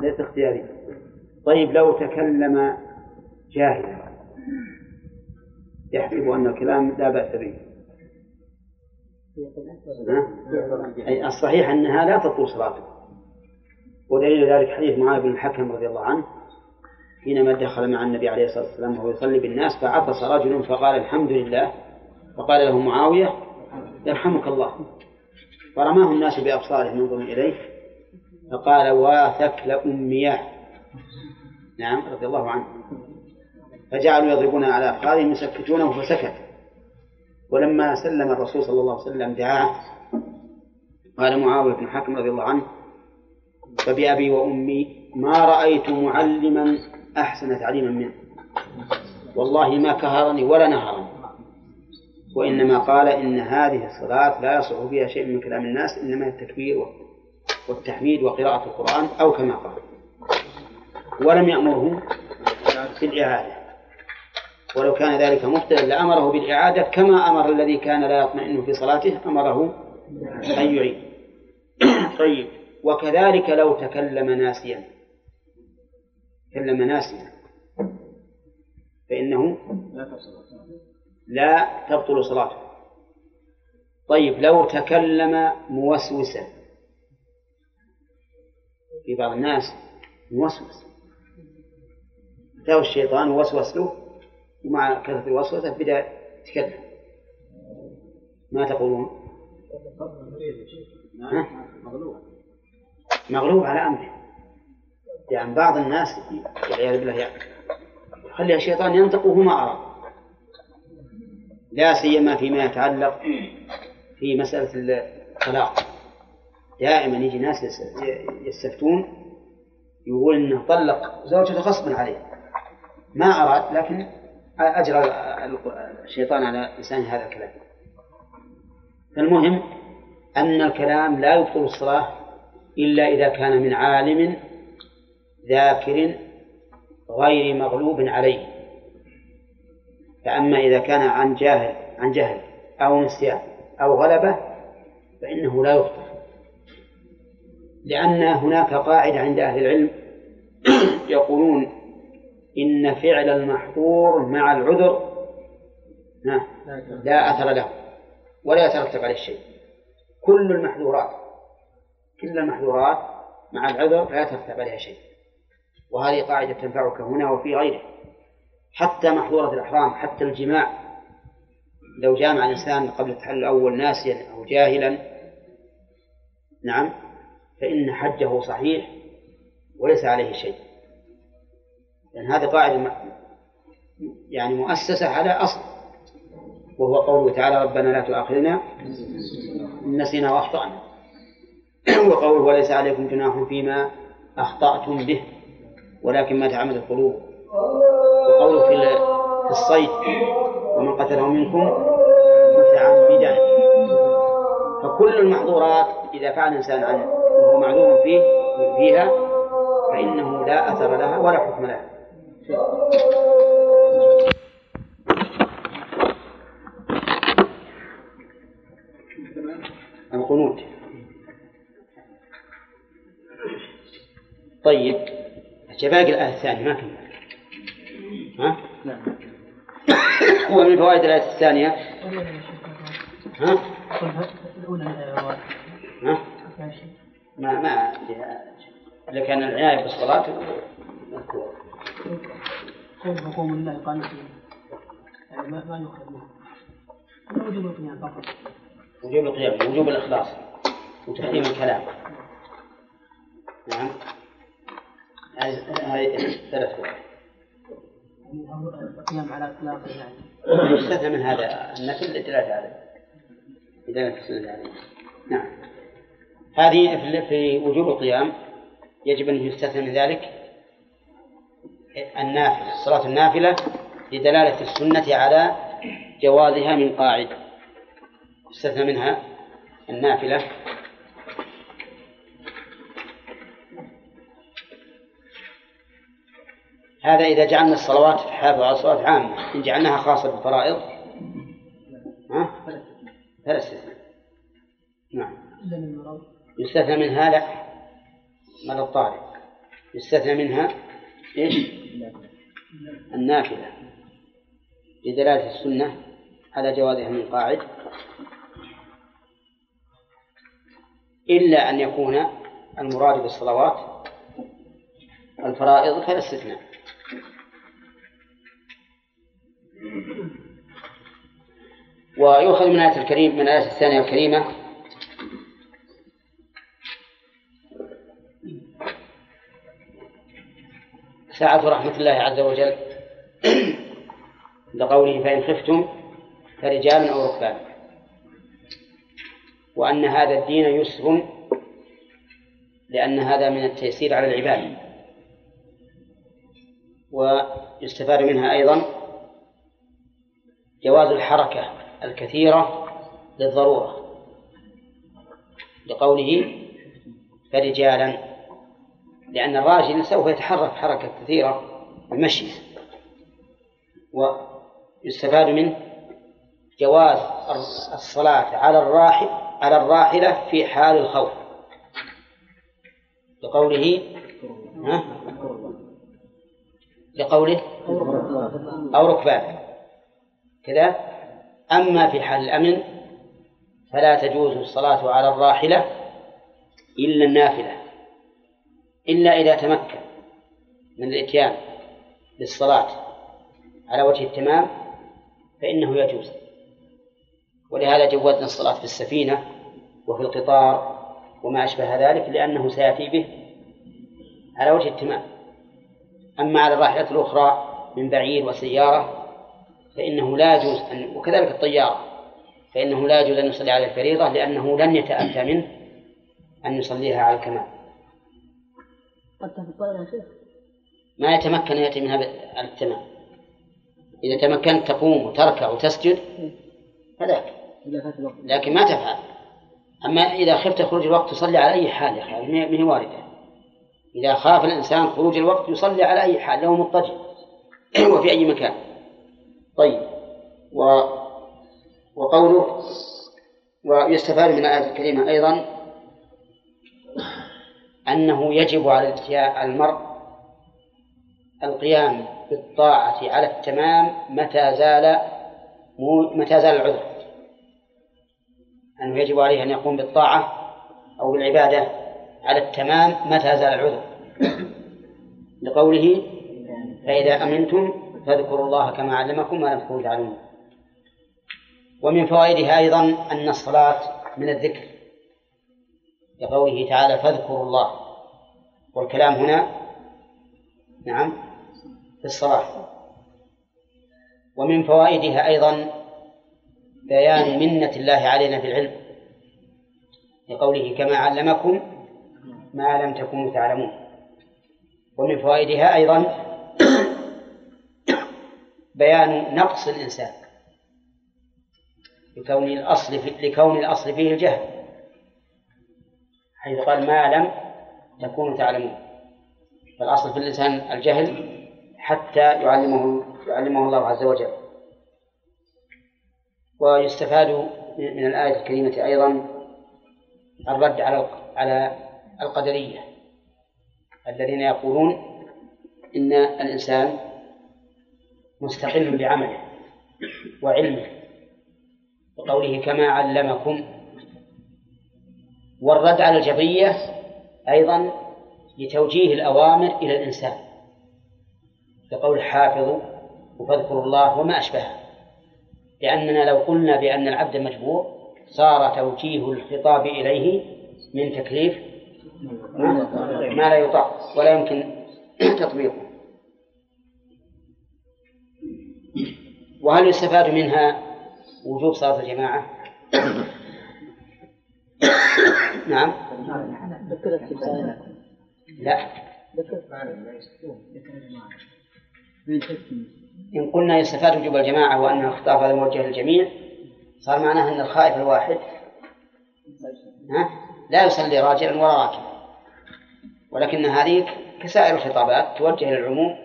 ليس اختياري. طيب لو تكلم جاهلا يحسب أن الكلام لا بأس به. أي الصحيح أنها لا تطول صلاته ودليل ذلك حديث معاذ بن الحكم رضي الله عنه حينما دخل مع النبي عليه الصلاة والسلام وهو يصلي بالناس فعطس رجل فقال الحمد لله فقال له معاوية يرحمك الله. فرماه الناس بأبصارهم ينظرون إليه فقال واثك لأمياه نعم رضي الله عنه. فجعلوا يضربون على أفخاذهم يسكتونه فسكت. ولما سلم الرسول صلى الله عليه وسلم دعاه قال معاوية بن حكم رضي الله عنه فبأبي وأمي ما رأيت معلما أحسن تعليما منه. والله ما كهرني ولا نهرني. وإنما قال إن هذه الصلاة لا يصح فيها شيء من كلام الناس إنما التكبير. والتحميد وقراءة القرآن أو كما قال. ولم يأمره بالإعادة. ولو كان ذلك مبتلا لأمره بالإعادة كما أمر الذي كان لا يطمئن في صلاته أمره أن يعيد. طيب. وكذلك لو تكلم ناسيا. تكلم ناسيا. فإنه لا تبطل صلاته. طيب. لو تكلم موسوسا. في بعض الناس موسوس. أتاه الشيطان ووسوس له ومع كثرة الوسوسة بدأ يتكلم. ما تقولون؟ مغلوب على أمره. يعني بعض الناس والعياذ بالله يعني يخلي الشيطان ينطق وهو ما أراد لا سيما فيما يتعلق في مسألة الطلاق. دائما يجي ناس يستفتون يقول إنه طلق زوجته غصبا عليه. ما أراد لكن أجرى الشيطان على لسان هذا الكلام. فالمهم أن الكلام لا يبطل الصلاة إلا إذا كان من عالم ذاكر غير مغلوب عليه. فأما إذا كان عن جاهل عن جهل أو نسيان أو غلبة فإنه لا يخطئ لأن هناك قاعدة عند أهل العلم يقولون إن فعل المحظور مع العذر لا أثر له ولا يترتب عليه شيء. كل المحظورات كل المحظورات مع العذر لا يترتب عليها شيء. وهذه قاعدة تنفعك هنا وفي غيره. حتى محظورة الإحرام حتى الجماع. لو جامع الإنسان قبل التحلل الأول ناسيا أو جاهلا نعم فإن حجه صحيح وليس عليه شيء. لأن هذه قاعدة يعني مؤسسة على أصل وهو قوله تعالى ربنا لا تؤاخذنا إن نسينا وأخطأنا. وقوله وليس عليكم جناح فيما أخطأتم به ولكن ما تعمد القلوب. وقوله في الصيد ومن قتله منكم متعمدا. فكل المحظورات إذا فعل الإنسان عنه. معلوم فيه فيها فإنه لا أثر لها ولا حكم لها القنوت طيب باقي الآية الثانية ما كمل ها؟ نعم ومن فوائد الآية الثانية ها؟ ها؟ ما ما إذا كان العناية بالصلاة مذكور قوم الله قانتين يعني ما ما يؤخذ منه؟ وجوب القيام فقط. وجوب القيام وجوب الإخلاص وتحريم الكلام. نعم. هذه ثلاث فوائد القيام على إطلاق يعني. يستثنى من هذا النفل للدلالة عليه لدلالة السنة عليه نعم. هذه في وجوب القيام يجب أن يستثنى من ذلك النافلة صلاة النافلة لدلالة السنة على جوازها من قاعدة يستثنى منها النافلة. هذا إذا جعلنا الصلوات حافظ على الصلوات عامة إن جعلناها خاصة بالفرائض ها؟ فلا استثناء. نعم. يستثنى منها لا مدى الطارئ يستثنى منها إيش؟ النافلة. لدلالة السنة على جوازها من قاعد. إلا أن يكون المراد بالصلوات الفرائض فلا استثناء. ويؤخذ من آية الكريم من الآية الثانية الكريمة ساعة رحمة الله عز وجل. لقوله فإن خفتم فرجال أو ركبان. وأن هذا الدين يسر لأن هذا من التيسير على العباد. ويستفاد منها أيضا جواز الحركة الكثيرة للضرورة. لقوله فرجالا لأن الراجل سوف يتحرك حركة كثيرة بالمشي ويستفاد منه جواز الصلاة على الراحل على الراحلة في حال الخوف. لقوله؟ لقوله أو ركبان. كذا. أما في حال الأمن فلا تجوز الصلاة على الراحلة إلا النافلة. إلا إذا تمكن من الإتيان بالصلاة على وجه التمام فإنه يجوز. ولهذا جوزنا الصلاة في السفينة وفي القطار وما أشبه ذلك لأنه سيأتي به على وجه التمام. أما على الراحلة الأخرى من بعير وسيارة فإنه لا يجوز أن وكذلك الطيارة فإنه لا يجوز أن يصلي على الفريضة لأنه لن يتأتى منه أن يصليها على الكمال. ما يتمكن يأتي منها على التمام إذا تمكنت تقوم وتركع وتسجد فذاك. لكن ما تفعل. أما إذا خفت خروج الوقت تصلي على أي حال يا أخي؟ ما هي واردة. إذا خاف الإنسان خروج الوقت يصلي على أي حال له مضطجع. وفي أي مكان. طيب. و وقوله ويستفاد من الآية الكريمة أيضا. أنه يجب على المرء القيام بالطاعة على التمام متى زال متى زال العذر. أنه يجب عليه أن يقوم بالطاعة أو بالعبادة على التمام متى زال العذر. لقوله فإذا أمنتم فاذكروا الله كما علمكم ما لم تكونوا تعلمون. ومن فوائدها أيضا أن الصلاة من الذكر. لقوله تعالى فاذكروا الله. والكلام هنا نعم في الصلاة. ومن فوائدها أيضا بيان منة الله علينا في العلم. لقوله كما علمكم ما لم تكونوا تعلمون. ومن فوائدها أيضا بيان نقص الإنسان. لكون الأصل لكون الأصل فيه الجهل. حيث قال ما لم تكونوا تعلمون. فالأصل في الإنسان الجهل حتى يعلمه يعلمه الله عز وجل. ويستفاد من الآية الكريمة أيضا الرد على على القدرية الذين يقولون إن الإنسان مستقل بعمله وعلمه. وقوله كما علمكم والرد على الجبرية أيضا لتوجيه الأوامر إلى الإنسان. كقول حافظوا وفاذكروا الله وما أشبهه. لأننا لو قلنا بأن العبد مجبور صار توجيه الخطاب إليه من تكليف ما لا يطاق ولا يمكن تطبيقه. وهل يستفاد منها وجوب صلاة الجماعة؟ نعم. لا. إن قلنا يستفاد وجوب الجماعة وأن الخطاب هذا موجه للجميع صار معناه أن الخائف الواحد لا يصلي راجلا ولا راكبا. ولكن هذه كسائر الخطابات توجه للعموم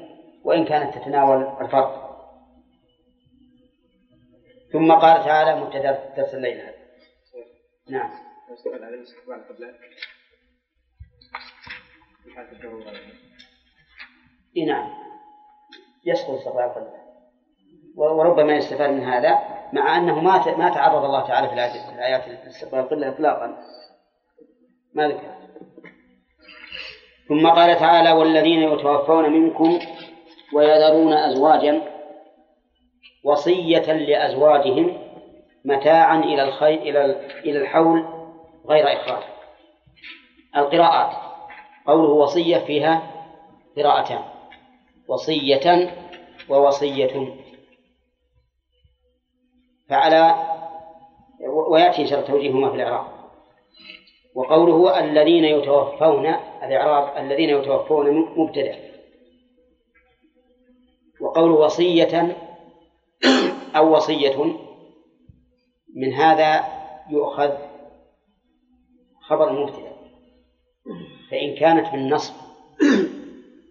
وإن كانت تتناول الفرق. ثم قال تعالى مبتدأ درس الليل هذا. نعم. السؤال على الاستقبال قبل إي نعم. يسقط استقبال القبلة وربما يستفاد من هذا مع أنه ما ما تعرض الله تعالى في الايات استقبال القبلة اطلاقا ما ذكر. ثم قال تعالى والذين يتوفون منكم ويذرون ازواجا وصية لأزواجهم متاعا إلى الخير إلى إلى الحول غير إخراج القراءات قوله وصية فيها قراءتان. وصية ووصية. فعلى ويأتي شرط توجيههما في الإعراب. وقوله الذين يتوفون الإعراب الذين يتوفون مبتدأ. وقوله وصية أو وصية من هذا يؤخذ خبر المبتدأ فإن كانت بالنصب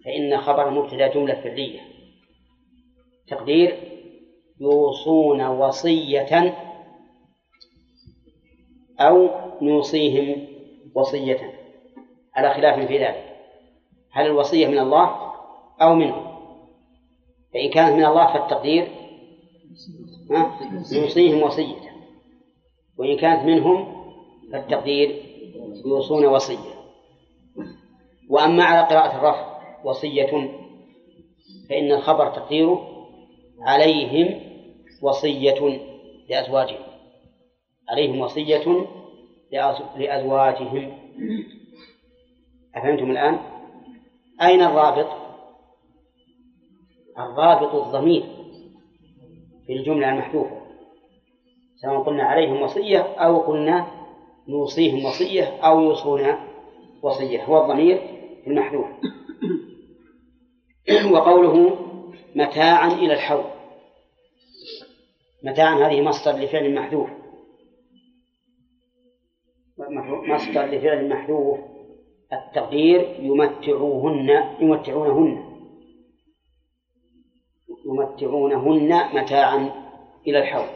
فإن خبر المبتدأ جملة فعلية. تقدير يوصون وصية أو نوصيهم وصية. على خلاف في ذلك. هل الوصية من الله أو منه؟ فإن كانت من الله فالتقدير يوصيهم وصية. وإن كانت منهم فالتقدير يوصون وصية وأما على قراءة الرفع وصية فإن الخبر تقديره عليهم وصية لأزواجهم عليهم وصية لأزواجهم أفهمتم الآن؟ أين الرابط؟ الرابط الضمير في الجملة المحذوفة سواء قلنا عليهم وصية أو قلنا نوصيهم وصية أو يوصون وصية هو الضمير المحذوف. وقوله متاعا إلى الحول متاعا هذه مصدر لفعل محذوف. مصدر لفعل محذوف. التقدير يمتعوهن يمتعونهن. يمتعونهن متاعا إلى الحول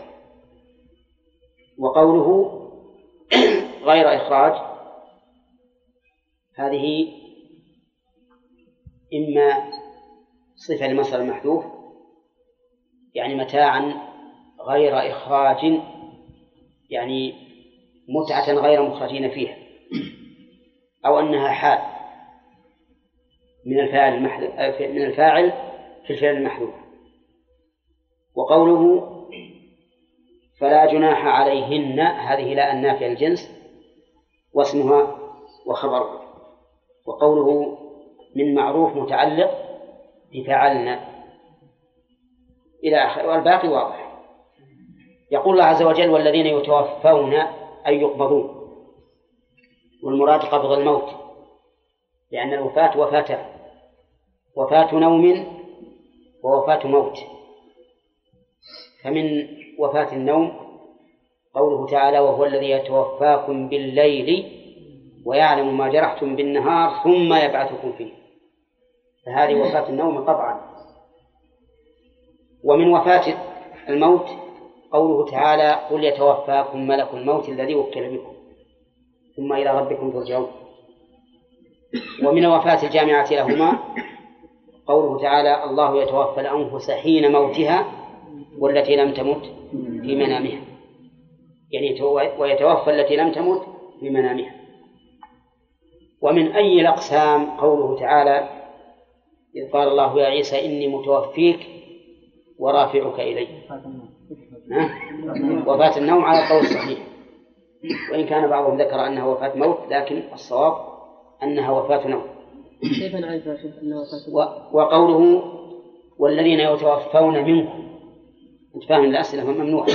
وقوله غير إخراج هذه إما صفة لمصدر المحذوف يعني متاعا غير إخراج يعني متعة غير مخرجين فيها أو أنها حال من الفاعل من الفاعل في الفعل المحذوف. وقوله فلا جناح عليهن هذه لا النافية الجنس واسمها وخبرها وقوله من معروف متعلق بفعلنا. إلى آخره والباقي واضح. يقول الله عز وجل والذين يتوفون أي يقبضون. والمراد قبض الموت لأن الوفاة وفاتان وفاة نوم ووفاة موت. فمن وفاة النوم قوله تعالى وهو الذي يتوفاكم بالليل ويعلم ما جرحتم بالنهار ثم يبعثكم فيه. فهذه وفاة النوم قطعا ومن وفاة الموت قوله تعالى قل يتوفاكم ملك الموت الذي وكل بكم ثم إلى ربكم ترجعون. ومن الوفاة الجامعة لهما قوله تعالى الله يتوفى الأنفس حين موتها والتي لم تمت في منامها. يعني ويتوفى التي لم تمت في منامها ومن أي الأقسام قوله تعالى إذ قال الله يا عيسى إني متوفيك ورافعك إلي. وفاة النوم على القول الصحيح. وإن كان بعضهم ذكر أنها وفاة موت لكن الصواب أنها وفاة نوم. كيف نعرف أنها وفاة وقوله والذين يتوفون منكم أنت فاهم الأسئلة ممنوعة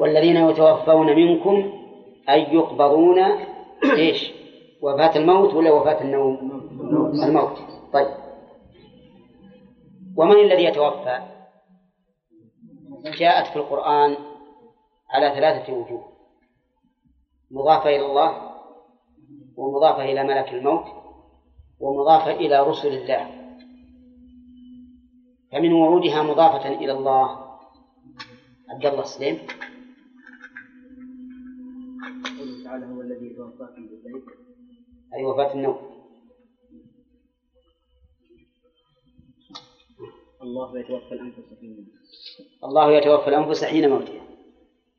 والذين يتوفون منكم أي يقبضون إيش؟ وفاة الموت ولا وفاة النوم؟ الموت. طيب. ومن الذي يتوفى؟ جاءت في القرآن على ثلاثة وجوه. مضافة إلى الله ومضافة إلى ملك الموت ومضافة إلى رسل الله. فمن ورودها مضافة إلى الله. عبد الله سليم. قوله تعالى هو الذي يتوفاكم بالليل أي وفاة النوم. الله يتوفى الأنفس حين موتها الله يتوفى الأنفس حين موتها.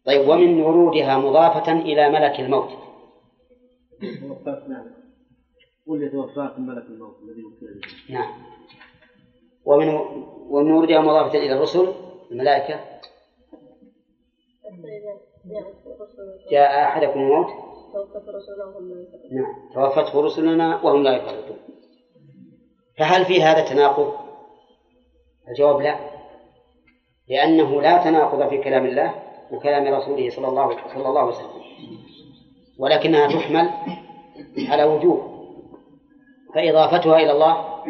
طيب ومن ورودها مضافة إلى ملك الموت. نعم قل يتوفاكم ملك الموت الذي نعم. ومن ومن ورودها مضافة إلى الرسل الملائكة جاء أحدكم الموت؟ نعم. توفته رسلنا وهم لا يفرطون فهل في هذا تناقض؟ الجواب لا. لأنه لا تناقض في كلام الله وكلام رسوله صلى الله صلى الله عليه وسلم. ولكنها تحمل على وجوه. فإضافتها إلى الله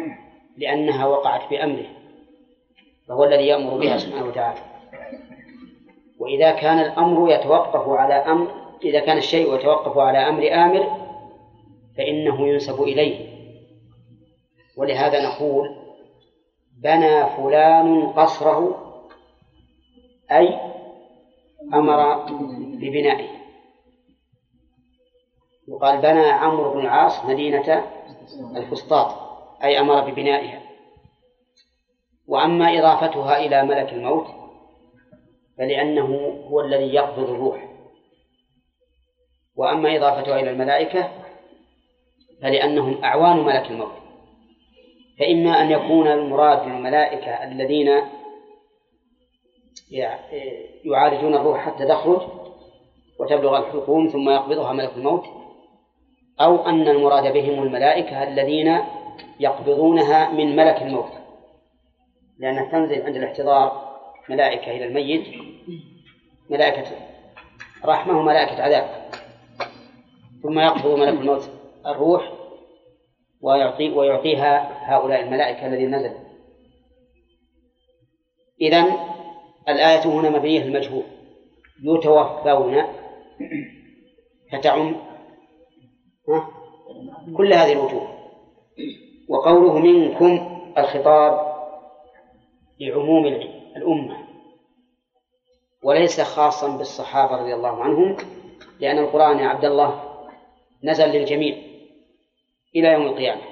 لأنها وقعت بأمره فهو الذي يأمر بها سبحانه وتعالى. وإذا كان الأمر يتوقف على أمر إذا كان الشيء يتوقف على أمر آمر فإنه ينسب إليه. ولهذا نقول بنى فلان قصره أي أمر ببنائه. يقال بنى عمرو بن العاص مدينة الفسطاط أي أمر ببنائها. وأما إضافتها إلى ملك الموت فلأنه هو الذي يقبض الروح. وأما إضافتها إلى الملائكة فلأنهم أعوان ملك الموت. فإما أن يكون المراد بالملائكة الذين يعالجون الروح حتى تخرج وتبلغ الحلقوم ثم يقبضها ملك الموت أو أن المراد بهم الملائكة الذين يقبضونها من ملك الموت. لأنها تنزل عند الاحتضار ملائكة إلى الميت ملائكة رحمة وملائكة عذاب. ثم يقبض ملك الموت الروح ويعطي ويعطيها هؤلاء الملائكة الذين نزلوا إذن الآية هنا مبنية المجهول. يتوفون فتعم كل هذه الوجوه. وقوله منكم الخطاب لعموم الأمة. وليس خاصا بالصحابة رضي الله عنهم لأن القرآن يا عبد الله نزل للجميع إلى يوم القيامة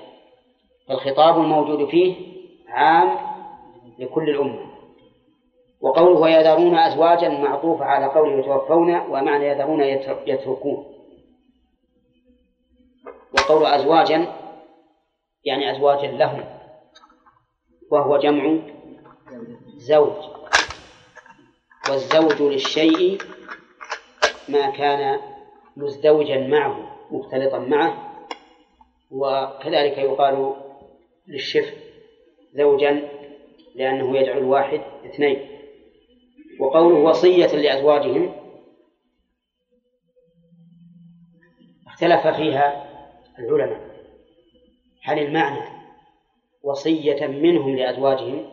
فالخطاب الموجود فيه عام لكل الأمة. وقوله ويذرون أزواجا معطوف على قوله يتوفون ومعنى يذرون يتركون. وقول أزواجا يعني أزواجا لهم وهو جمع زوج. والزوج للشيء ما كان مزدوجا معه مختلطا معه. وكذلك يقال للشف زوجا لأنه يجعل الواحد اثنين. وقوله وصية لأزواجهم اختلف فيها العلماء. هل المعنى وصية منهم لأزواجهم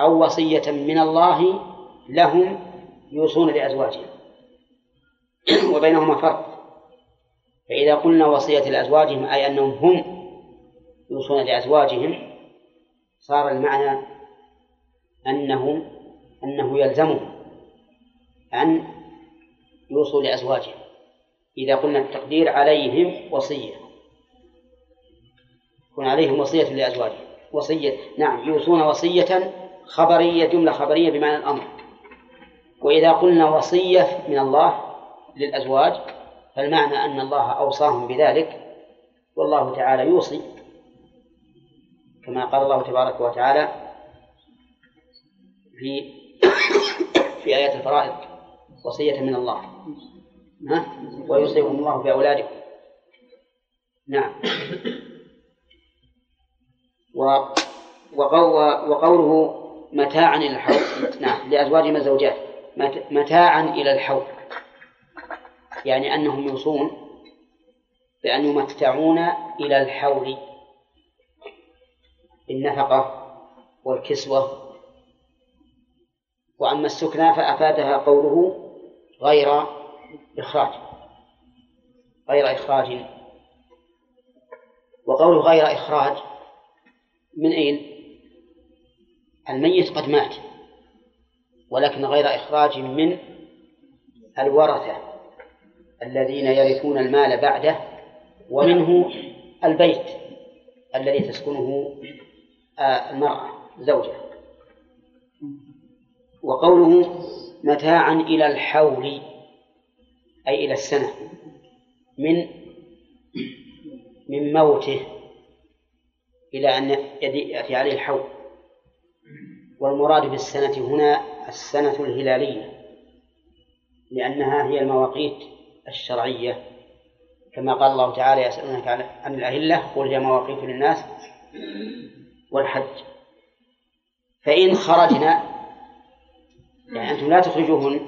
أو وصية من الله لهم يوصون لأزواجهم. وبينهما فرق. فإذا قلنا وصية لأزواجهم أي أنهم هم يوصون لأزواجهم صار المعنى أنهم أنه يلزمهم أن يوصوا لأزواجهم. إذا قلنا التقدير عليهم وصية. يكون عليهم وصية لأزواجهم. وصية نعم يوصون وصية خبرية جملة خبرية بمعنى الأمر. وإذا قلنا وصية من الله للأزواج فالمعنى أن الله أوصاهم بذلك والله تعالى يوصي كما قال الله تبارك وتعالى في في آيات الفرائض وصية من الله. ها؟ ويوصيكم الله بأولادكم. نعم. وقوله متاعا الحول نعم لأزواجهم الزوجات متاعا إلى الحول يعني أنهم يوصون بأن يمتعون إلى الحول بالنفقة والكسوة. وأما السكنى فأفادها قوله غير إخراج غير إخراج. وقوله غير إخراج من أين؟ الميت قد مات. ولكن غير إخراج من الورثة الذين يرثون المال بعده ومنه البيت الذي تسكنه آه، المرأة زوجة وقوله متاعا إلى الحول أي إلى السنة من من موته إلى أن يأتي عليه الحول. والمراد بالسنة هنا السنة الهلالية لأنها هي المواقيت الشرعية. كما قال الله تعالى يسألونك عن الأهلة قل هي مواقيت للناس والحج. فإن خرجنا يعني أنتم لا تخرجوهن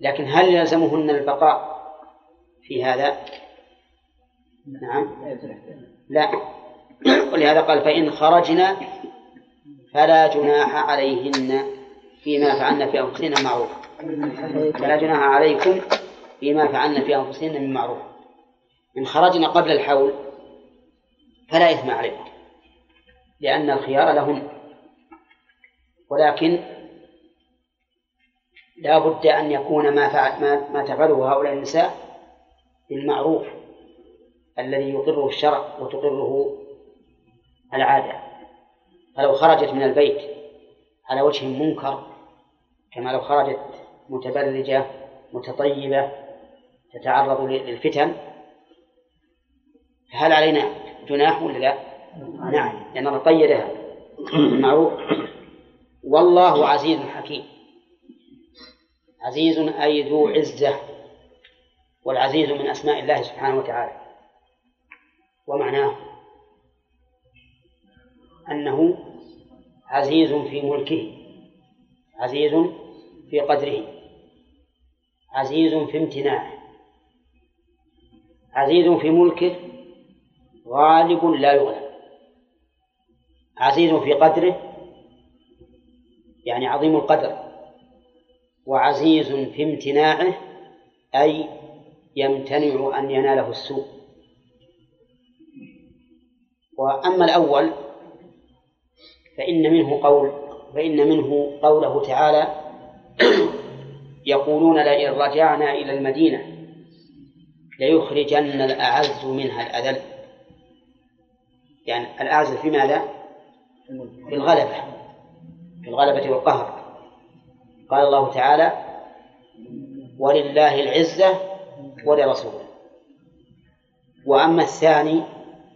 لكن هل يلزمهن البقاء في هذا؟ نعم. لا. ولهذا قال فإن خرجنا فلا جناح عليهن. فيما فعلن في أنفسهن معروف. فلا جناح عليكم فيما فعلن في أنفسهن من معروف. إن خرجنا قبل الحول فلا إثم عليكم لأن الخيار لهن ولكن لا بد أن يكون ما, فعل ما, ما تفعله هؤلاء النساء بالمعروف الذي يقره الشرع وتقره العادة. فلو خرجت من البيت على وجه منكر كما لو خرجت متبرجة متطيبة تتعرض للفتن هل علينا جناح ولا لا؟ نعم لأن الله قيدها معروف. والله عزيز حكيم. عزيز أي ذو عزة والعزيز من أسماء الله سبحانه وتعالى. ومعناه أنه عزيز في ملكه. عزيز في قدره. عزيز في امتناعه عزيز في ملكه. غالب لا يغلب عزيز في قدره. يعني عظيم القدر. وعزيز في امتناعه. أي يمتنع أن يناله السوء. وأما الأول فإن منه قول فإن منه قوله تعالى يقولون لئن رجعنا إلى المدينة ليخرجن الأعز منها الأذل. يعني الأعز في ماذا؟ في الغلبة في الغلبة والقهر. قال الله تعالى ولله العزة ولرسوله. وأما الثاني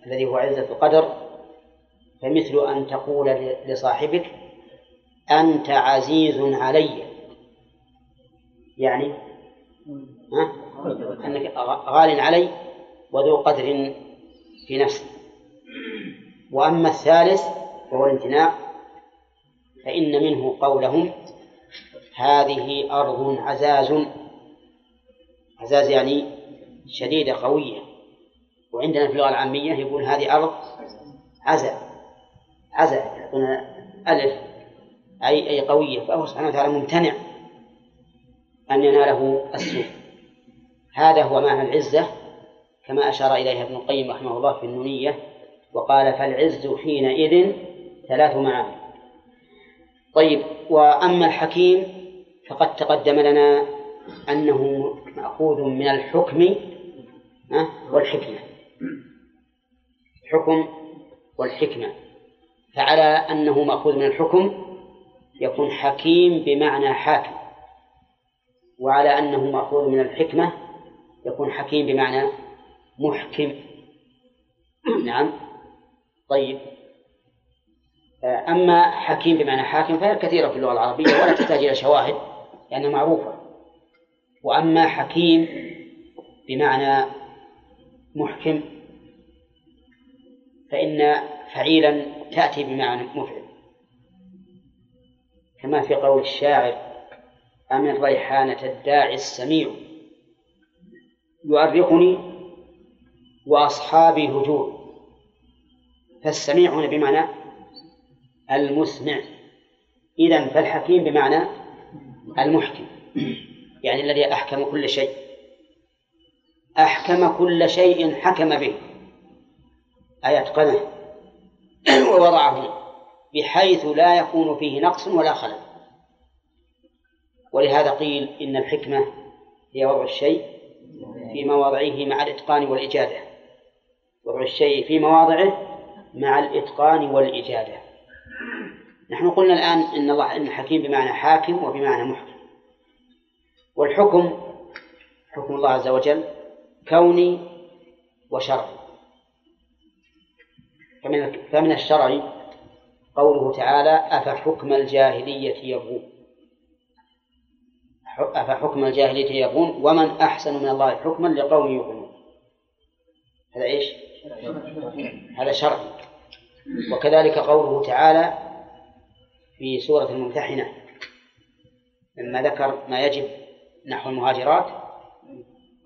الذي هو عزة القدر فمثل أن تقول لصاحبك أنت عزيز علي. يعني ها؟ أنك غال علي وذو قدر في نفسي وأما الثالث وهو الامتناع فإن منه قولهم هذه أرض عزاز. عزاز يعني شديدة قوية. وعندنا في اللغة العامية يقول هذه أرض عزا عزا يعطونا ألف أي أي قوية. فهو سبحانه وتعالى ممتنع. أن يناله السوء. هذا هو معنى العزة كما أشار إليها ابن القيم رحمه الله في النونية وقال فالعز حينئذ ثلاث معاني. طيب وأما الحكيم فقد تقدم لنا أنه مأخوذ من الحكم والحكمة. الحكم والحكمة. فعلى أنه مأخوذ من الحكم يكون حكيم بمعنى حاكم. وعلى أنه مأخوذ من الحكمة يكون حكيم بمعنى محكم. نعم. طيب. أما حكيم بمعنى حاكم فهي كثيرة في اللغة العربية ولا تحتاج إلى شواهد لأنها معروفة. وأما حكيم بمعنى محكم فإن فعيلا تأتي بمعنى مفعل. كما في قول الشاعر أمن ريحانة الداعي السميع؟ يؤرقني وأصحابي هجور فالسميع هنا بمعنى المسمع. إذا فالحكيم بمعنى المحكم. يعني الذي أحكم كل شيء. أحكم كل شيء حكم به. أي أتقنه ووضعه بحيث لا يكون فيه نقص ولا خلل. ولهذا قيل إن الحكمة هي وضع الشيء في مواضعه مع الإتقان والإجادة. وضع الشيء في مواضعه مع الإتقان والإجادة. نحن قلنا الآن إن الله إن حكيم بمعنى حاكم وبمعنى محكم. والحكم حكم الله عز وجل كوني وشرعي. فمن فمن الشرع قوله تعالى أفحكم الجاهلية يبغون. أفحكم الجاهلية يبغون؟ ومن أحسن من الله حكما لقوم يؤمنون. هذا إيش؟ هذا شرع. وكذلك قوله تعالى في سورة الممتحنة لما ذكر ما يجب نحو المهاجرات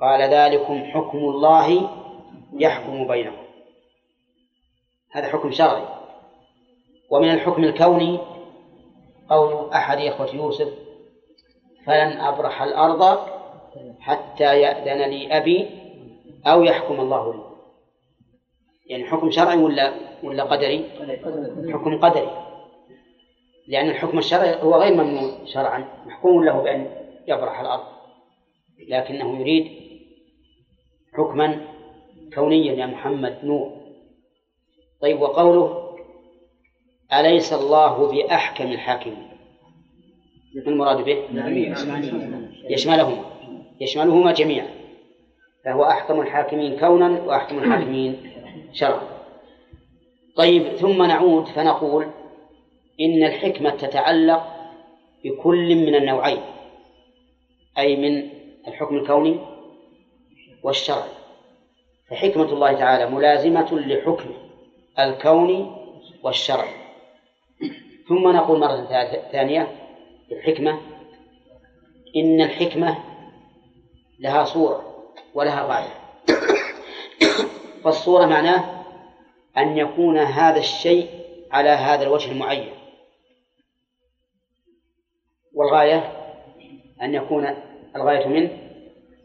قال ذلكم حكم الله يحكم بينكم. هذا حكم شرعي. ومن الحكم الكوني قول أحد إخوة يوسف فلن أبرح الأرض حتى يأذن لي أبي أو يحكم الله لي. يعني حكم شرعي ولا ولا قدري؟ حكم قدري. لأن الحكم الشرعي هو غير ممنوع شرعا محكوم له بأن يبرح الأرض. لكنه يريد حكما كونيا يا محمد نور. طيب وقوله أليس الله بأحكم الحاكمين؟ المراد به؟ يشملهما. يشملهما جميعا. فهو أحكم الحاكمين كونا وأحكم الحاكمين شرعا. طيب ثم نعود فنقول إن الحكمة تتعلق بكل من النوعين أي من الحكم الكوني والشرعي. فحكمة الله تعالى ملازمة لحكمه الكوني والشرعي. ثم نقول مرة ثانية الحكمة؟ إن الحكمة لها صورة ولها غاية. فالصورة معناه أن يكون هذا الشيء على هذا الوجه المعين. والغاية أن يكون الغاية منه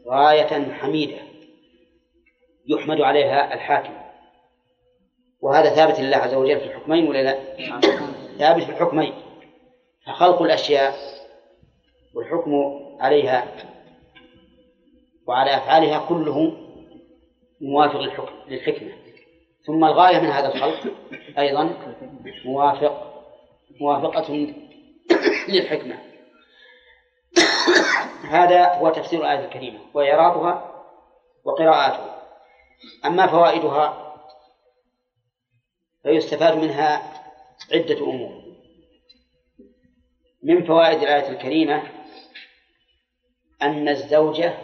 غاية حميدة يحمد عليها الحاكم. وهذا ثابت لله عز وجل في الحكمين ولا لا؟ ثابت في الحكمين. فخلق الأشياء والحكم عليها وعلى أفعالها كله موافق للحكم للحكمة. ثم الغاية من هذا الخلق أيضا موافق موافقة للحكمة. هذا هو تفسير الآية الكريمة وإعرابها وقراءاتها أما فوائدها فيستفاد منها عدة أمور. من فوائد الآية الكريمة أن الزوجة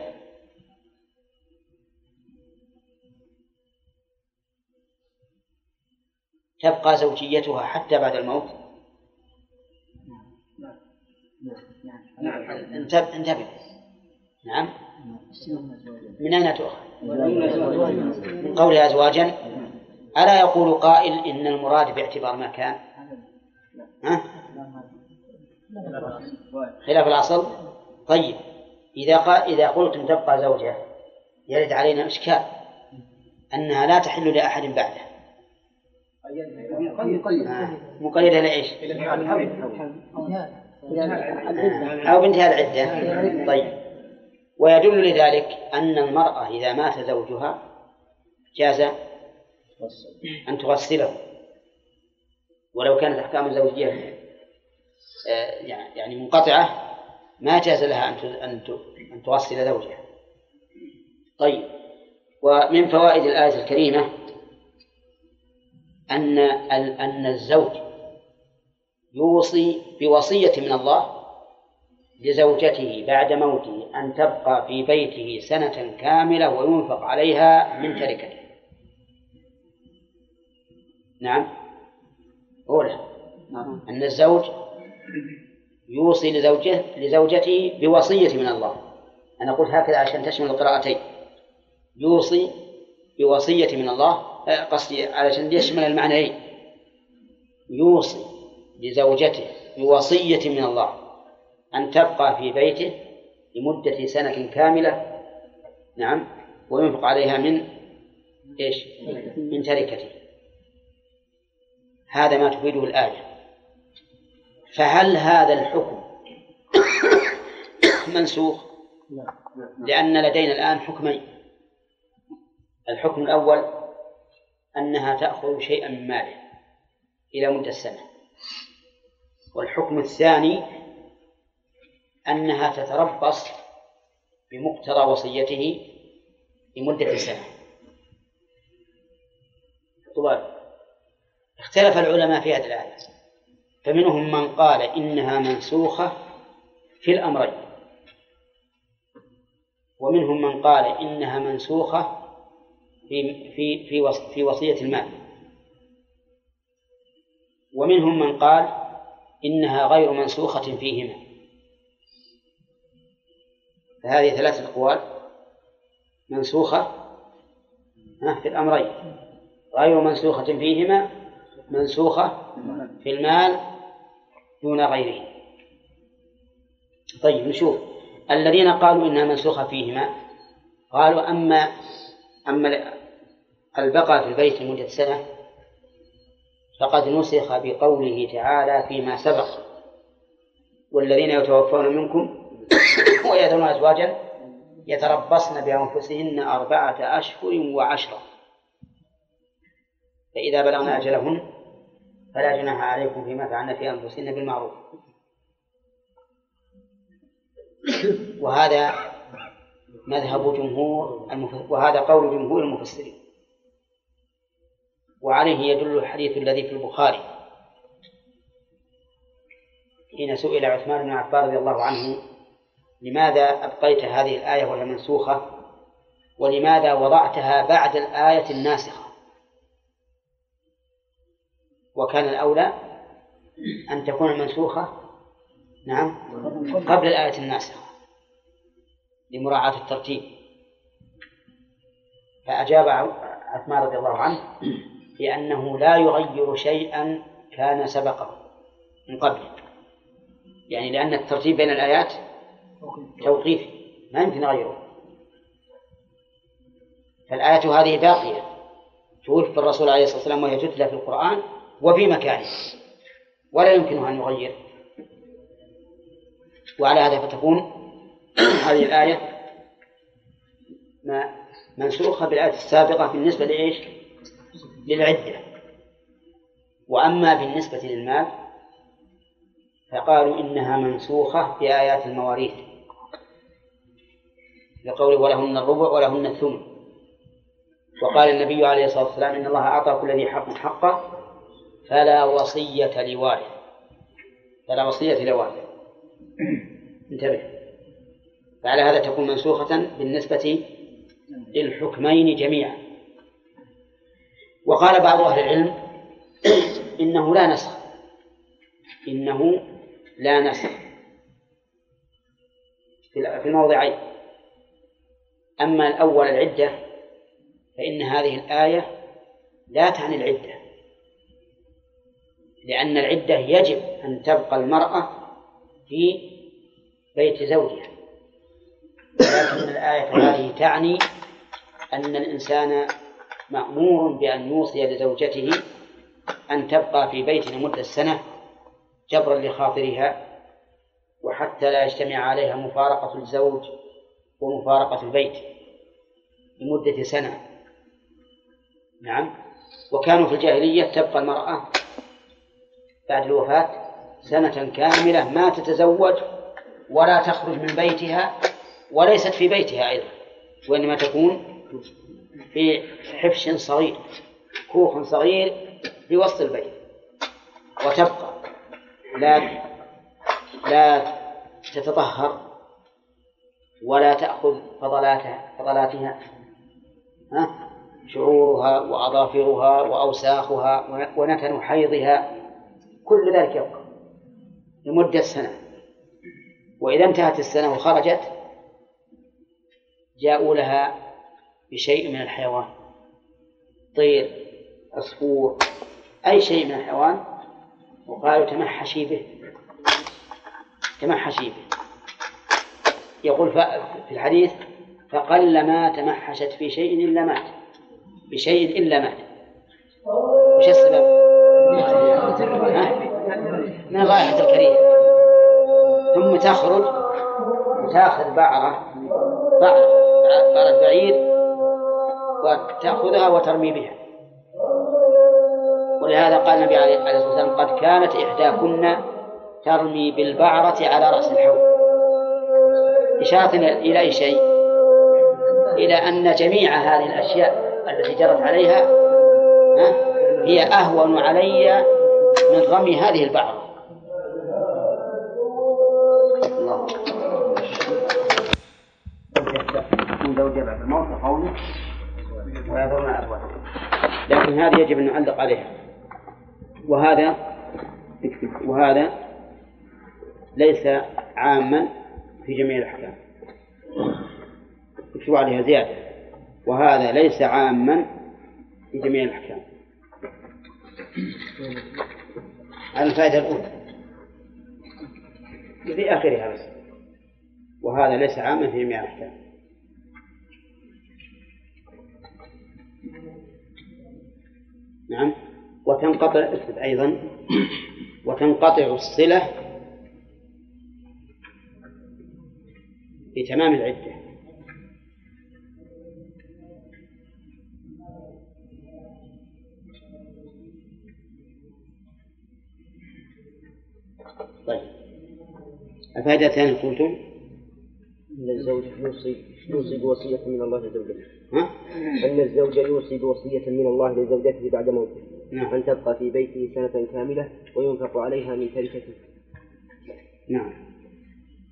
تبقى زوجيتها حتى بعد الموت. انتبه. نعم. من أين تؤخذ؟ من قولها أزواجا. ألا يقول قائل إن المراد باعتبار ما كان ها؟ خلاف الأصل؟ طيب إذا قال إذا قلتم تبقى زوجة يرد علينا إشكال أنها لا تحل لأحد بعده. مقيدة لإيش؟ أو بانتهاء العدة. طيب. ويدل لذلك أن المرأة إذا مات زوجها جاز أن تغسله ولو كانت أحكام الزوجية يعني منقطعة ما جاز لها أن أن تغسل زوجها. طيب. ومن فوائد الآية الكريمة أن أن الزوج يوصي بوصية من الله لزوجته بعد موته أن تبقى في بيته سنة كاملة وينفق عليها من تركته نعم. أولى أن الزوج يوصي لزوجه لزوجته بوصية من الله. أنا قلت هكذا عشان تشمل القراءتين. يوصي بوصية من الله. آه، قصدي علشان يشمل المعنيين. يوصي لزوجته بوصية من الله. أن تبقى في بيته لمدة سنة كاملة. نعم. وينفق عليها من إيش؟ من تركته. هذا ما تفيده الآية. فهل هذا الحكم منسوخ؟ لأن لدينا الآن حكمين. الحكم الأول أنها تأخذ شيئا من ماله إلى مدة السنة والحكم الثاني أنها تتربص بمقتضى وصيته لمدة سنة. طوال. اختلف العلماء في هذه الآية. فمنهم من قال إنها منسوخة في الأمرين. ومنهم من قال إنها منسوخة في في في في وصية المال. ومنهم من قال إنها غير منسوخة فيهما. فهذه ثلاثة أقوال منسوخة في الأمرين. غير منسوخة فيهما منسوخة في المال دون غيره. طيب نشوف. الذين قالوا إنها منسوخة فيهما قالوا أما أما البقاء في البيت لمدة سنة فقد نسخ بقوله تعالى فيما سبق. والذين يتوفون منكم ويذرون أزواجا يتربصن بأنفسهن أربعة أشهر وعشرة. فإذا بلغن أجلهن فلا جناح عليكم فيما فعلن في أنفسهن بالمعروف. وهذا مذهب جمهور وهذا قول جمهور المفسرين. وعليه يدل الحديث الذي في البخاري. حين سئل عثمان بن عفان رضي الله عنه لماذا أبقيت هذه الآية وهي منسوخة؟ ولماذا وضعتها بعد الآية الناسخة؟ وكان الأولى أن تكون منسوخة نعم قبل الآية الناسخة لمراعاة الترتيب. فأجاب عثمان رضي الله عنه بأنه لا يغير شيئا كان سبقه من قبل. يعني لأن الترتيب بين الآيات توقيفي ما يمكن غيره. فالآية هذه باقية توفي الرسول عليه الصلاة والسلام وهي تتلى في القرآن وفي مكانه. ولا يمكنه أن يغير. وعلى هذا فتكون هذه الآية ما منسوخة بالآية السابقة بالنسبة لإيش؟ للعدة. وأما بالنسبة للمال فقالوا إنها منسوخة بآيات المواريث. لقوله ولهن الربع ولهن الثمن. وقال النبي عليه الصلاة والسلام إن الله أعطى كل ذي حق حقه فلا وصية لوارث فلا وصية لوارث انتبه. فعلى هذا تكون منسوخة بالنسبة للحكمين جميعا. وقال بعض أهل العلم إنه لا نسخ. إنه لا نسخ. في الموضعين. أما الأول العدة فإن هذه الآية لا تعني العدة. لأن العدة يجب أن تبقى المرأة في بيت زوجها. ولكن الآية هذه تعني أن الإنسان مأمور بأن يوصي لزوجته أن تبقى في بيت لمدة سنة جبرا لخاطرها وحتى لا يجتمع عليها مفارقة الزوج ومفارقة البيت لمدة سنة. نعم. وكانوا في الجاهلية تبقى المرأة بعد الوفاة سنة كاملة ما تتزوج ولا تخرج من بيتها وليست في بيتها أيضا وإنما تكون في حفش صغير كوخ صغير في وسط البيت وتبقى لا لا تتطهر ولا تأخذ فضلاتها فضلاتها ها شعورها وأظافرها وأوساخها ونتن حيضها. كل ذلك يبقى لمدة سنة. وإذا انتهت السنة وخرجت جاءوا لها بشيء من الحيوان. طير عصفور أي شيء من الحيوان. وقالوا تمحشي به تمحشي به. يقول في الحديث فقل ما تمحشت في شيء إلا مات. بشيء إلا مات. وش السبب؟ من رائحة الكريه ثم تخرج وتاخذ بعرة. بعرة. بعرة بعير وتأخذها وترمي بها. ولهذا قال النبي عليه الصلاة والسلام قد كانت إحداكن ترمي بالبعرة على رأس الحوض. إشارة إلى أي شيء؟ إلى أن جميع هذه الأشياء التي جرت عليها هي أهون علي من رمي هذه البعرة الله. بعد الموت لكن هذه يجب أن نعلق عليها. وهذا وهذا ليس عاما في جميع الأحكام. اكتبوا عليها زيادة. وهذا ليس عاما في جميع الأحكام. الفائدة الأولى. في آخرها بس. وهذا ليس عاما في جميع الأحكام. نعم. وتنقطع أيضا. وتنقطع الصلة بتمام العدة. الفائدة الثانية قلتم؟ أن الزوج يوصي يوصي بوصية من الله لزوجته. ها؟ أن الزوج يوصي بوصية من الله لزوجته بعد موته. نعم. أن تبقى في بيته سنة كاملة وينفق عليها من تركته نعم.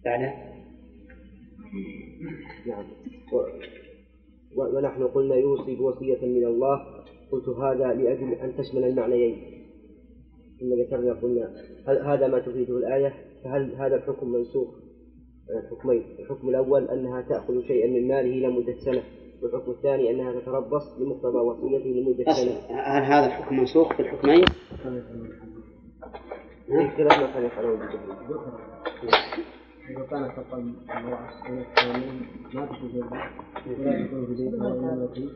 بعد؟ نعم. و... ونحن قلنا يوصي بوصية من الله. قلت هذا لأجل أن تشمل المعنيين. ثم ذكرنا قلنا هذا ما تفيده الآية. فهل هذا الحكم منسوخ؟ الحكمين. الحكم الأول أنها تأخذ شيئا من ماله لمدة سنة والحكم الثاني أنها تتربص بمقتضى وصيته لمدة سنة. هل هذا الحكم منسوخ في الحكمين؟ في خلاف ما كان يفعله إذا كانت تقل المرأة سنة ثانية ما تكون في ولا تكون في بيتها وإنما في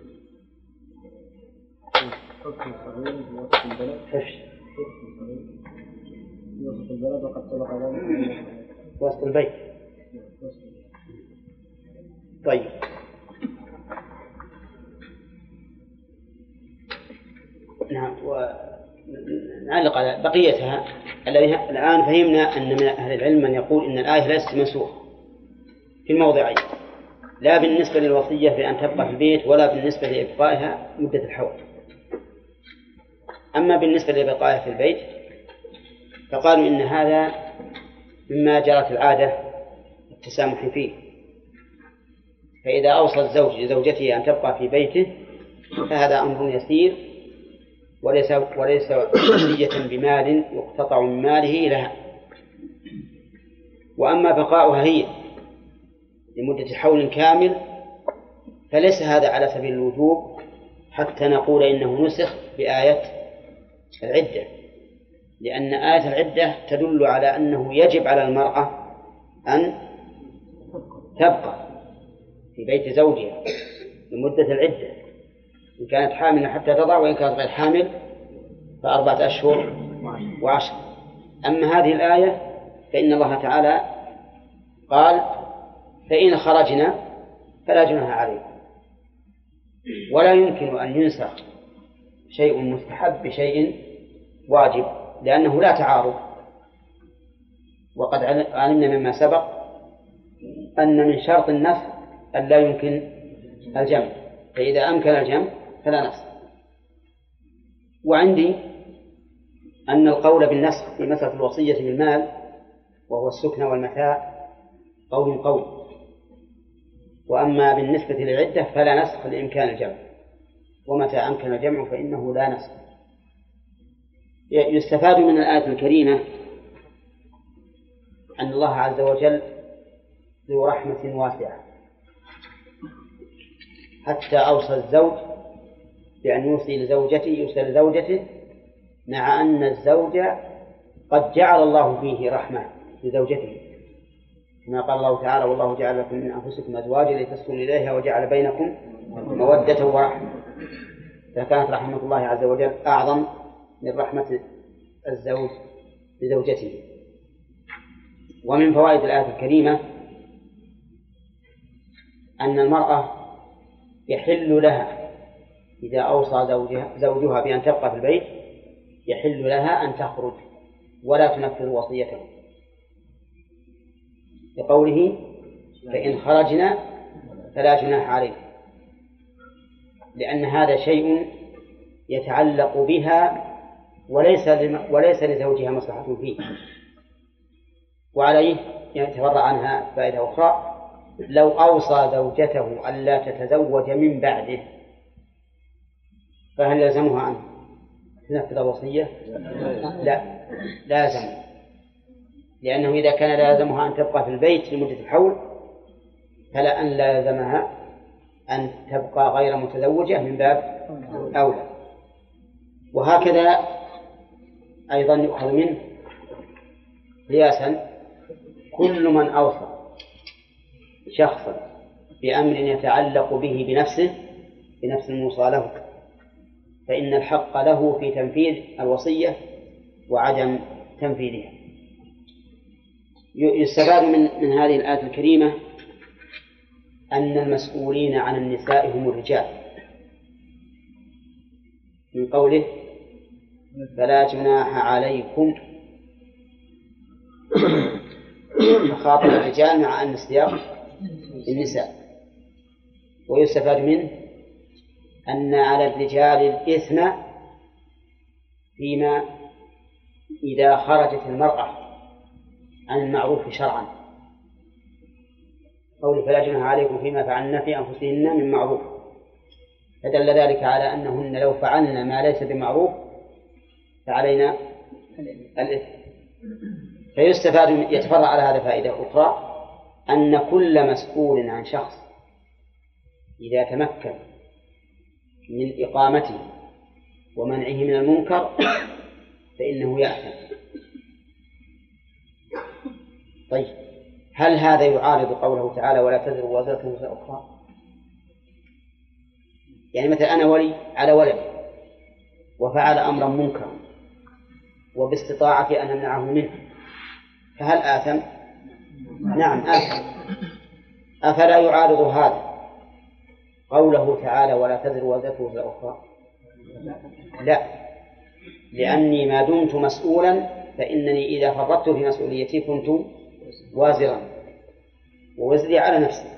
حكم صغير في وسط البلد البلد وقد وسط البيت. طيب. نعم ونعلق على بقيتها الآن فهمنا أن من أهل العلم من يقول أن الآية ليست منسوخة في الموضعين. لا بالنسبة للوصية بأن تبقى في البيت ولا بالنسبة لإبقائها مدة الحول أما بالنسبة لإبقائها في البيت فقالوا إن هذا مما جرت العادة التسامح فيه. فإذا أوصى الزوج لزوجته أن تبقى في بيته فهذا أمر يسير وليس وليس وصية بمال يقتطع من ماله لها. وأما بقاؤها هي لمدة حول كامل فليس هذا على سبيل الوجوب حتى نقول إنه نسخ بآية العدة. لأن آية العدة تدل على أنه يجب على المرأة أن تبقى في بيت زوجها لمدة العدة. إن كانت حاملا حتى تضع وإن كانت غير حامل فأربعة أشهر وعشر. أما هذه الآية فإن الله تعالى قال فإن خرجنا فلا جناح عليكم. ولا يمكن أن ينسخ شيء مستحب بشيء واجب. لأنه لا تعارض. وقد علمنا مما سبق أن من شرط النسخ أن لا يمكن الجمع. فإذا أمكن الجمع فلا نسخ وعندي أن القول بالنسخ في مسألة الوصية بالمال وهو السكن والمتاع قول قول. وأما بالنسبة للعدة فلا نسخ لإمكان الجمع. ومتى أمكن الجمع فإنه لا نسخ. يستفاد من الآية الكريمة أن الله عز وجل ذو رحمة واسعة. حتى أوصى الزوج بأن يوصي لزوجته يوصي لزوجته مع أن الزوج قد جعل الله فيه رحمة لزوجته. كما قال الله تعالى والله جعل لكم من أنفسكم أزواجا لتسكنوا إليها وجعل بينكم مودة ورحمة. فكانت رحمة الله عز وجل أعظم من رحمة الزوج لزوجته. ومن فوائد الآية الكريمة أن المرأة يحل لها إذا أوصى زوجها, زوجها بأن تبقى في البيت يحل لها أن تخرج ولا تنفذ وصيته. لقوله فإن خرجنا فلا جناح عليكم لأن هذا شيء يتعلق بها وليس وليس لزوجها مصلحة فيه. وعليه يتفرع عنها فائدة أخرى. لو أوصى زوجته ألا تتزوج من بعده فهل يلزمها أن تنفذ الوصية؟ لا. لازم لأنه إذا كان لازمها أن تبقى في البيت لمدة الحول فلا أن لازمها أن تبقى غير متزوجة من باب أولى. وهكذا أيضا يؤخذ منه قياسا كل من أوصى شخصا بأمر يتعلق به بنفسه بنفس الموصى له. فإن الحق له في تنفيذ الوصية وعدم تنفيذها. يستفاد من من هذه الآية الكريمة أن المسؤولين عن النساء هم الرجال. من قوله فلا جناح عليكم. فخاطب الرجال مع أن السياق النساء. ويستفاد منه أن على الرجال الإثم فيما إذا خرجت المرأة عن المعروف شرعا. قول فلا جناح عليكم فيما فعلن في أنفسهن من معروف. فدل ذلك على أنهن لو فعلن ما ليس بمعروف فعلينا الإثم. فيستفاد يتفرع على هذا فائدة أخرى أن كل مسؤول عن شخص إذا تمكن من إقامته ومنعه من المنكر فإنه يأثم طيب هل هذا يعارض قوله تعالى ولا تزر وازرة وزر أخرى؟ يعني مثلا أنا ولي على ولد وفعل أمرا منكرا وباستطاعتي أن أمنعه منه. فهل آثم؟ نعم آثم. أفلا يعارض هذا؟ قوله تعالى ولا تزر وزرة وزر أخرى. لا. لأني ما دمت مسؤولا فإنني إذا فرطت في مسؤوليتي كنت وازرا. ووزري على نفسي.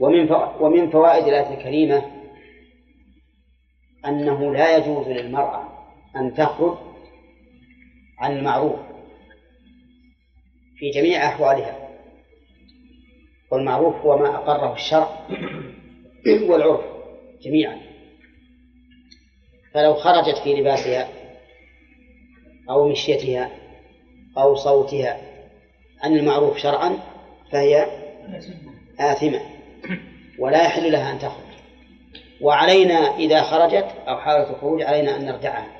ومن ومن فوائد الآية الكريمة أنه لا يجوز للمرأة أن تخرج عن المعروف في جميع أحوالها. والمعروف هو ما أقره الشرع والعرف جميعا. فلو خرجت في لباسها أو مشيتها أو صوتها عن المعروف شرعا فهي آثمة. ولا يحل لها أن تخرج. وعلينا إذا خرجت أو حاولت الخروج علينا أن نردعها.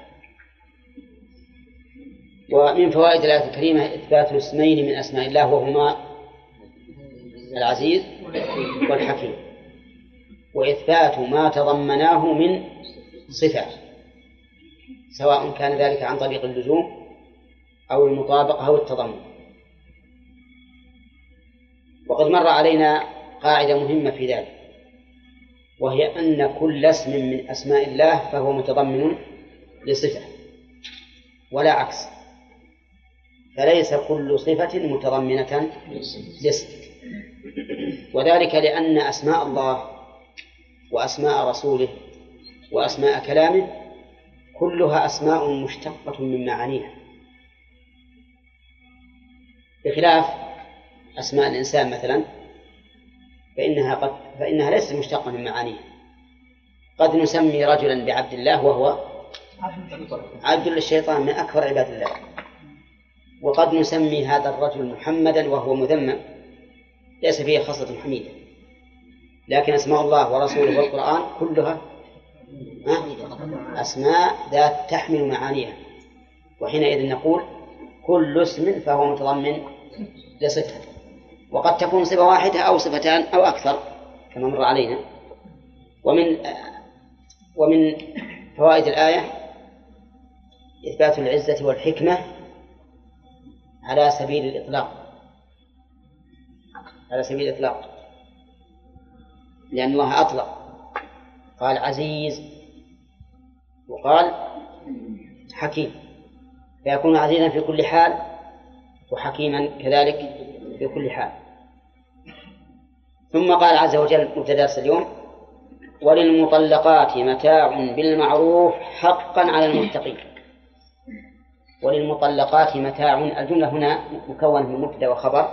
ومن فوائد الآية الكريمة إثبات اسمين من أسماء الله وهما العزيز والحكيم. وإثبات ما تضمناه من صفات سواء كان ذلك عن طريق اللزوم أو المطابقة أو التضمن. وقد مر علينا قاعدة مهمة في ذلك وهي أن كل اسم من أسماء الله فهو متضمن لصفة ولا عكس. فليس كل صفة متضمنة لاسم وذلك لأن أسماء الله وأسماء رسوله وأسماء كلامه كلها أسماء مشتقة من معانيها. بخلاف أسماء الإنسان مثلا فإنها قد فإنها ليست مشتقة من معانيها. قد نسمي رجلا بعبد الله وهو عبد للشيطان من أكبر عباد الله. وقد نسمي هذا الرجل محمدا وهو مذمم. ليس فيه خصلة حميدة. لكن أسماء الله ورسوله والقرآن كلها أسماء ذات تحمل معانيها. وحينئذ نقول كل اسم فهو متضمن لصفة. وقد تكون صفة واحدة أو صفتان أو أكثر كما مر علينا. ومن ومن فوائد الآية إثبات العزة والحكمة على سبيل الإطلاق. على سبيل الإطلاق. لأن الله أطلق. قال عزيز. وقال حكيم. فيكون عزيزا في كل حال وحكيما كذلك بكل حال. ثم قال عز وجل مبتدا اليوم وللمطلقات متاع بالمعروف حقا على المتقين. وللمطلقات متاع الجملة هنا مكونة من مبتدأ وخبر.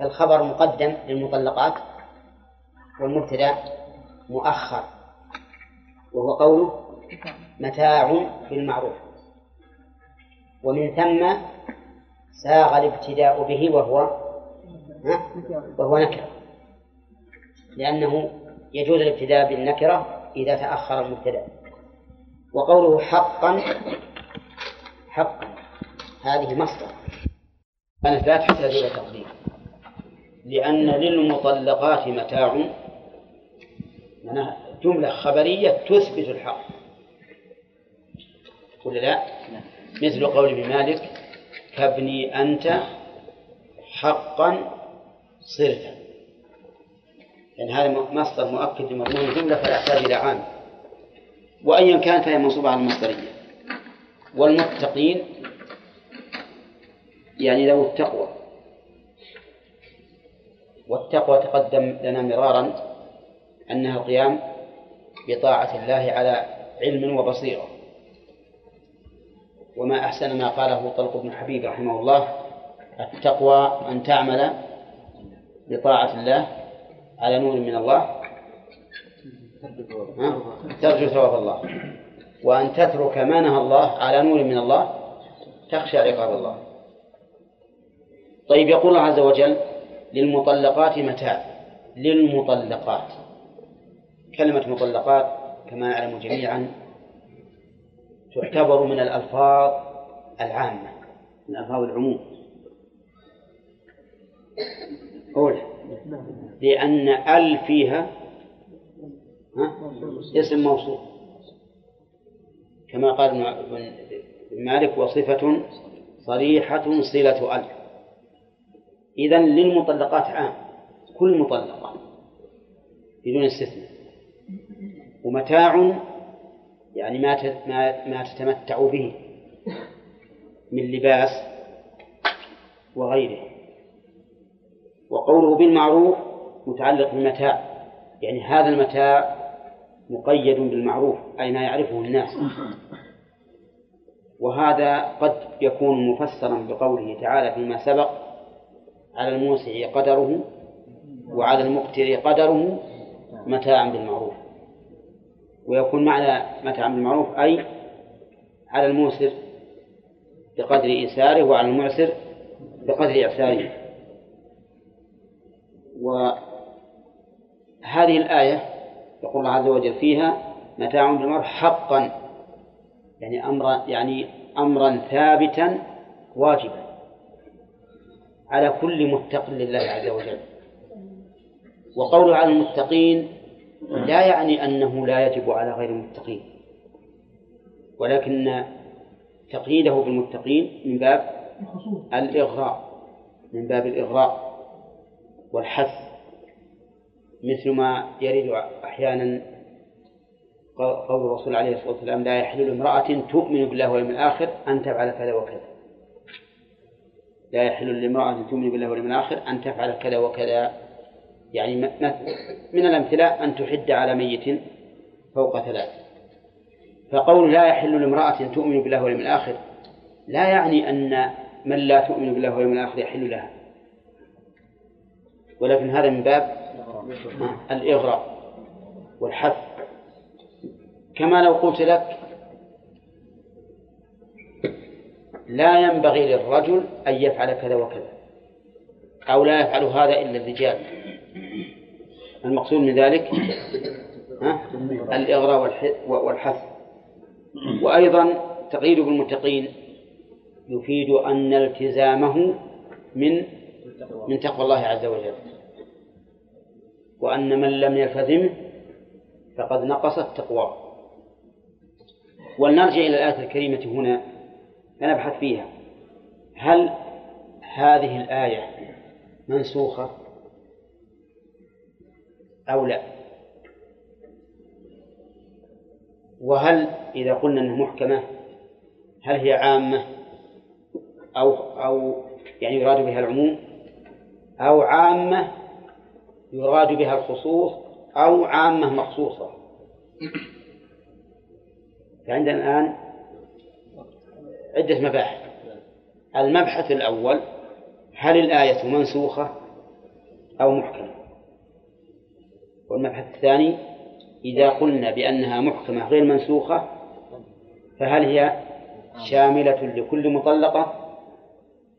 الخبر مقدم للمطلقات والمبتدأ مؤخر وهو قوله متاع بالمعروف. ومن ثم ساغ الابتداء به وهو وهو نكرة لأنه يجوز الابتداء بالنكرة إذا تأخر المبتدأ. وقوله حقا حقا. هذه مصدر. كانت لا تحتاج إلى تقدير. لأن للمطلقات متاع. جملة خبرية تثبت الحق. ولا لا؟ مثل قول مالك كابني أنت حقا صرفا. يعني هذا مصدر مؤكد لمضمون الجملة فلا يحتاج إلى عام. وأيا كان فهي منصوبة على المصدرية. والمتقين يعني ذوي التقوى. والتقوى تقدم لنا مرارا أنها القيام بطاعة الله على علم وبصيرة. وما أحسن ما قاله طلق بن حبيب رحمه الله التقوى أن تعمل بطاعة الله على نور من الله. ترجو ثواب الله. وأن تترك ما نهى الله على نور من الله تخشى عقاب الله. طيب يقول الله عز وجل للمطلقات متاع. للمطلقات. كلمة مطلقات كما نعلم جميعا تعتبر من الألفاظ العامة من ألفاظ العموم. قول لأن أل فيها اسم موصول كما قال ابن مالك وصفة صريحة صلة ال إذا للمطلقات عام كل مطلقة بدون استثناء. ومتاع يعني ما ما تتمتع به من لباس وغيره. وقوله بالمعروف متعلق بالمتاع يعني هذا المتاع مقيد بالمعروف أي ما يعرفه الناس. وهذا قد يكون مفسرا بقوله تعالى فيما سبق على الموسع قدره وعلى المقتر قدره متاعا بالمعروف. ويكون معنى متاعا بالمعروف أي على الموسر بقدر إيساره وعلى المعسر بقدر إعساره وهذه الآية يقول الله عز وجل فيها متاع بالمعروف حقا يعني أمرا يعني أمرا ثابتا واجبا على كل متق لله عز وجل. وقوله على المتقين لا يعني أنه لا يجب على غير المتقين ولكن تقييده بالمتقين من باب الإغراء من باب الإغراء والحث. مثل ما يرد أحيانا قول الرسول عليه الصلاة والسلام لا يحل لامرأة تؤمن بالله واليوم الآخر أن تفعل كذا وكذا. لا يحل لامرأة تؤمن بالله واليوم الآخر أن تفعل كذا وكذا. يعني من الأمثلة أن تحد على ميت فوق ثلاث. فقول لا يحل لامرأة تؤمن بالله واليوم الآخر لا يعني أن من لا تؤمن بالله واليوم الآخر يحل لها. ولكن هذا من باب الإغراء والحث كما لو قلت لك لا ينبغي للرجل أن يفعل كذا وكذا أو لا يفعل هذا إلا الرجال. المقصود من ذلك الإغراء والحث وأيضا تقييد بالمتقين يفيد أن التزامه من من تقوى الله عز وجل. وأن من لم يلتزمه فقد نقصت تقواه ولنرجع إلى الآية الكريمة هنا فنبحث فيها. هل هذه الآية منسوخة أو لا؟ وهل إذا قلنا أنها محكمة هل هي عامة أو أو يعني يراد بها العموم؟ أو عامة يراد بها الخصوص أو عامة مخصوصة. فعندنا الآن عدة مباحث. المبحث الأول هل الآية منسوخة أو محكمة؟ والمبحث الثاني إذا قلنا بأنها محكمة غير منسوخة فهل هي شاملة لكل مطلقة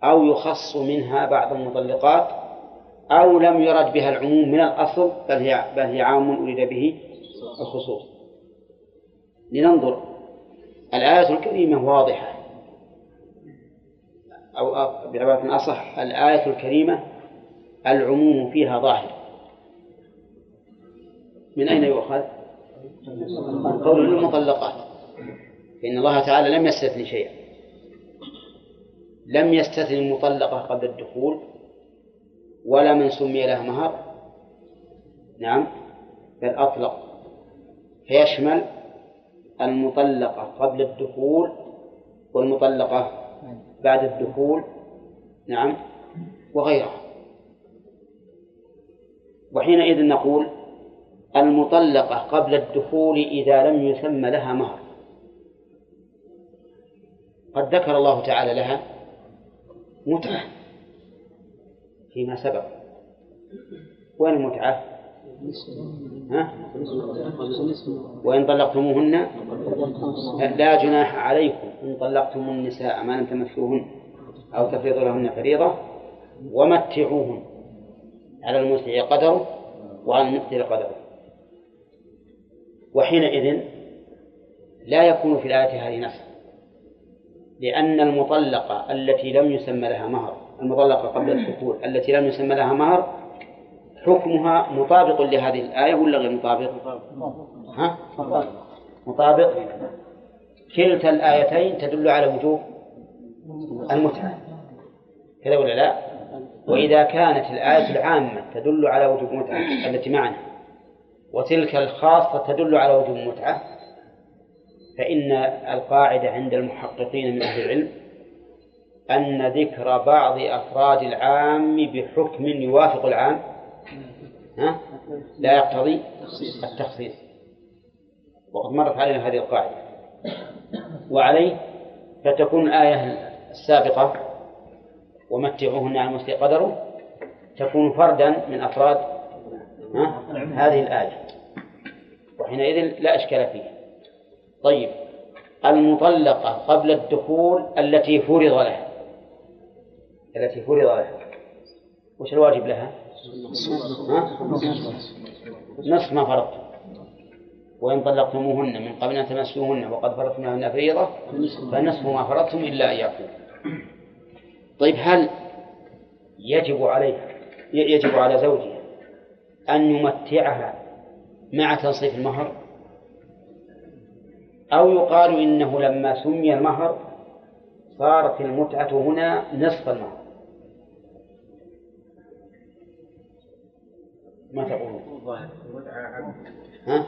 أو يخص منها بعض المطلقات؟ أو لم يرد بها العموم من الأصل بل هي بل هي عام أريد به الخصوص. لننظر. الآية الكريمة واضحة. أو بعبارة أصح الآية الكريمة العموم فيها ظاهر. من أين يؤخذ؟ من قول المطلقات. فإن الله تعالى لم يستثني شيئا. لم يستثني المطلقة قبل الدخول. ولا من سمي لها مهر. نعم. بل أطلق فيشمل المطلقة قبل الدخول والمطلقة بعد الدخول. نعم. وغيرها. وحينئذ نقول المطلقة قبل الدخول إذا لم يسمى لها مهر. قد ذكر الله تعالى لها متعة. فيما سبق. وين المتعة؟ ها؟ وإن طلقتموهن؟ لا جناح عليكم. إن طلقتم النساء ما لم تمسوهن أو تفرضوا لهن فريضة ومتعوهن. على المسع قدره وعلى المقتل قدره وحينئذ لا يكون في الآية هذه نص لأن المطلقة التي لم يسمى لها مهر المطلقة قبل الدخول التي لم يسمى لها مهر حكمها مطابق لهذه الآية ولا غير مطابق؟ ها؟ مطابق كلتا الآيتين تدل على وجوب المتعة كذا ولا لا؟ وإذا كانت الآية العامة تدل على وجوب المتعة التي معنا وتلك الخاصة تدل على وجوب المتعة فإن القاعدة عند المحققين من أهل العلم أن ذكر بعض أفراد العام بحكم يوافق العام؟ ها؟ لا يقتضي التخصيص. وقد مرت علينا هذه القاعدة. وعليه فتكون الآية السابقة ومتعوهن على المسيء قدره تكون فردا من أفراد ها؟ هذه الآية. وحينئذ لا إشكال فيه طيب. المطلقة قبل الدخول التي فرض لها. التي فرض لها وش الواجب لها؟ ها؟ نصف ما فرضتم وإن طلقتموهن من قبل أن تمسوهن وقد فرضتم لهن فريضة فنصف ما فرضتم إلا أن يعفو طيب هل يجب عليها يجب على زوجها أن يمتعها مع تنصيف المهر أو يقال إنه لما سمي المهر صارت المتعة هنا نصف المهر ما تقولون ها؟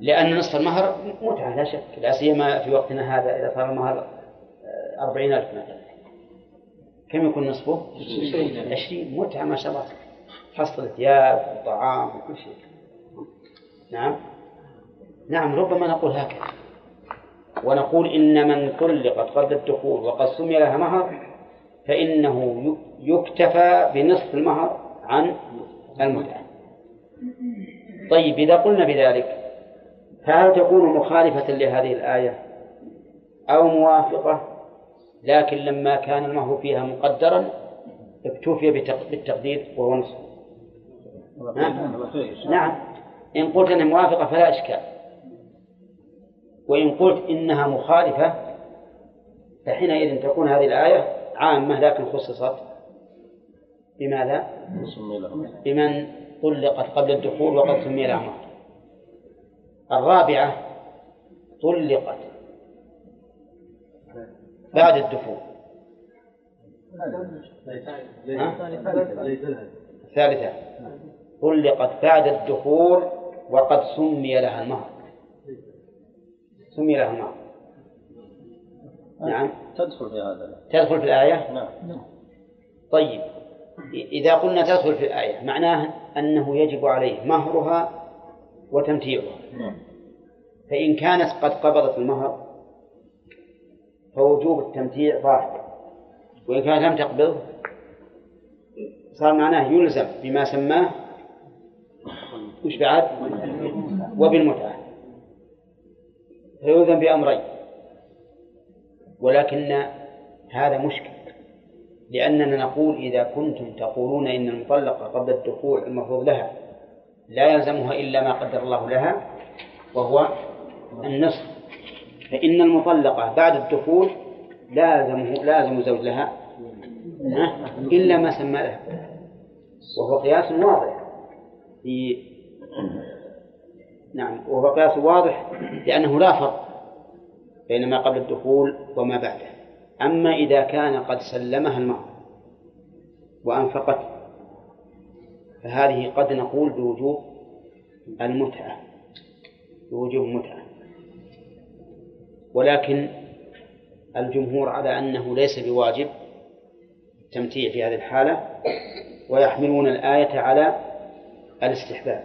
لأن نصف المهر متعة لا شك. لا سيما في وقتنا هذا إذا صار المهر أربعين ألف مثلا كم يكون نصفه؟ عشرين متعة ما شاء الله. حصل ثياب وطعام وكل شيء. نعم. نعم ربما نقول هكذا. ونقول إن من طلقت قبل الدخول وقد سمي لها مهر فإنه يكتفى بنصف المهر عن المتعة. طيب إذا قلنا بذلك فهل تكون مخالفة لهذه الآية أو موافقة؟ لكن لما كان المهر فيها مقدرا اكتفي بالتقدير وهو نصف. نعم. نعم. إن قلت أنها موافقة فلا إشكال. وإن قلت إنها مخالفة فحينئذ تكون هذه الآية عامة لكن خصصت بماذا؟ بمن طلقت قبل الدخول وقد سمي لها مهر الرابعة طلقت بعد الدخول. الثالثة طلقت بعد الدخول وقد سمي لها المهر سمي لها المهر نعم. تدخل في هذا. تدخل في الآية؟ نعم. طيب. إذا قلنا تدخل في الآية معناه أنه يجب عليه مهرها وتمتيعها. فإن كانت قد قبضت المهر فوجوب التمتيع ظاهر. وإن كانت لم تقبض صار معناه يلزم بما سماه وش بعد وبالمتعة. فيلزم بأمرين ولكن هذا مشكل. لأننا نقول إذا كنتم تقولون إن المطلقة قبل الدخول المفروض لها لا يلزمها إلا ما قدر الله لها وهو النصف فإن المطلقة بعد الدخول لازمه لازم زوج لها إلا ما سمى لها. وهو قياس واضح في نعم وهو قياس واضح لأنه لا فرق بين ما قبل الدخول وما بعده. أما إذا كان قد سلمها المهر وأنفقت فهذه قد نقول بوجوب المتعة بوجوب المتعة ولكن الجمهور على أنه ليس بواجب التمتيع في هذه الحالة ويحملون الآية على الاستحباب.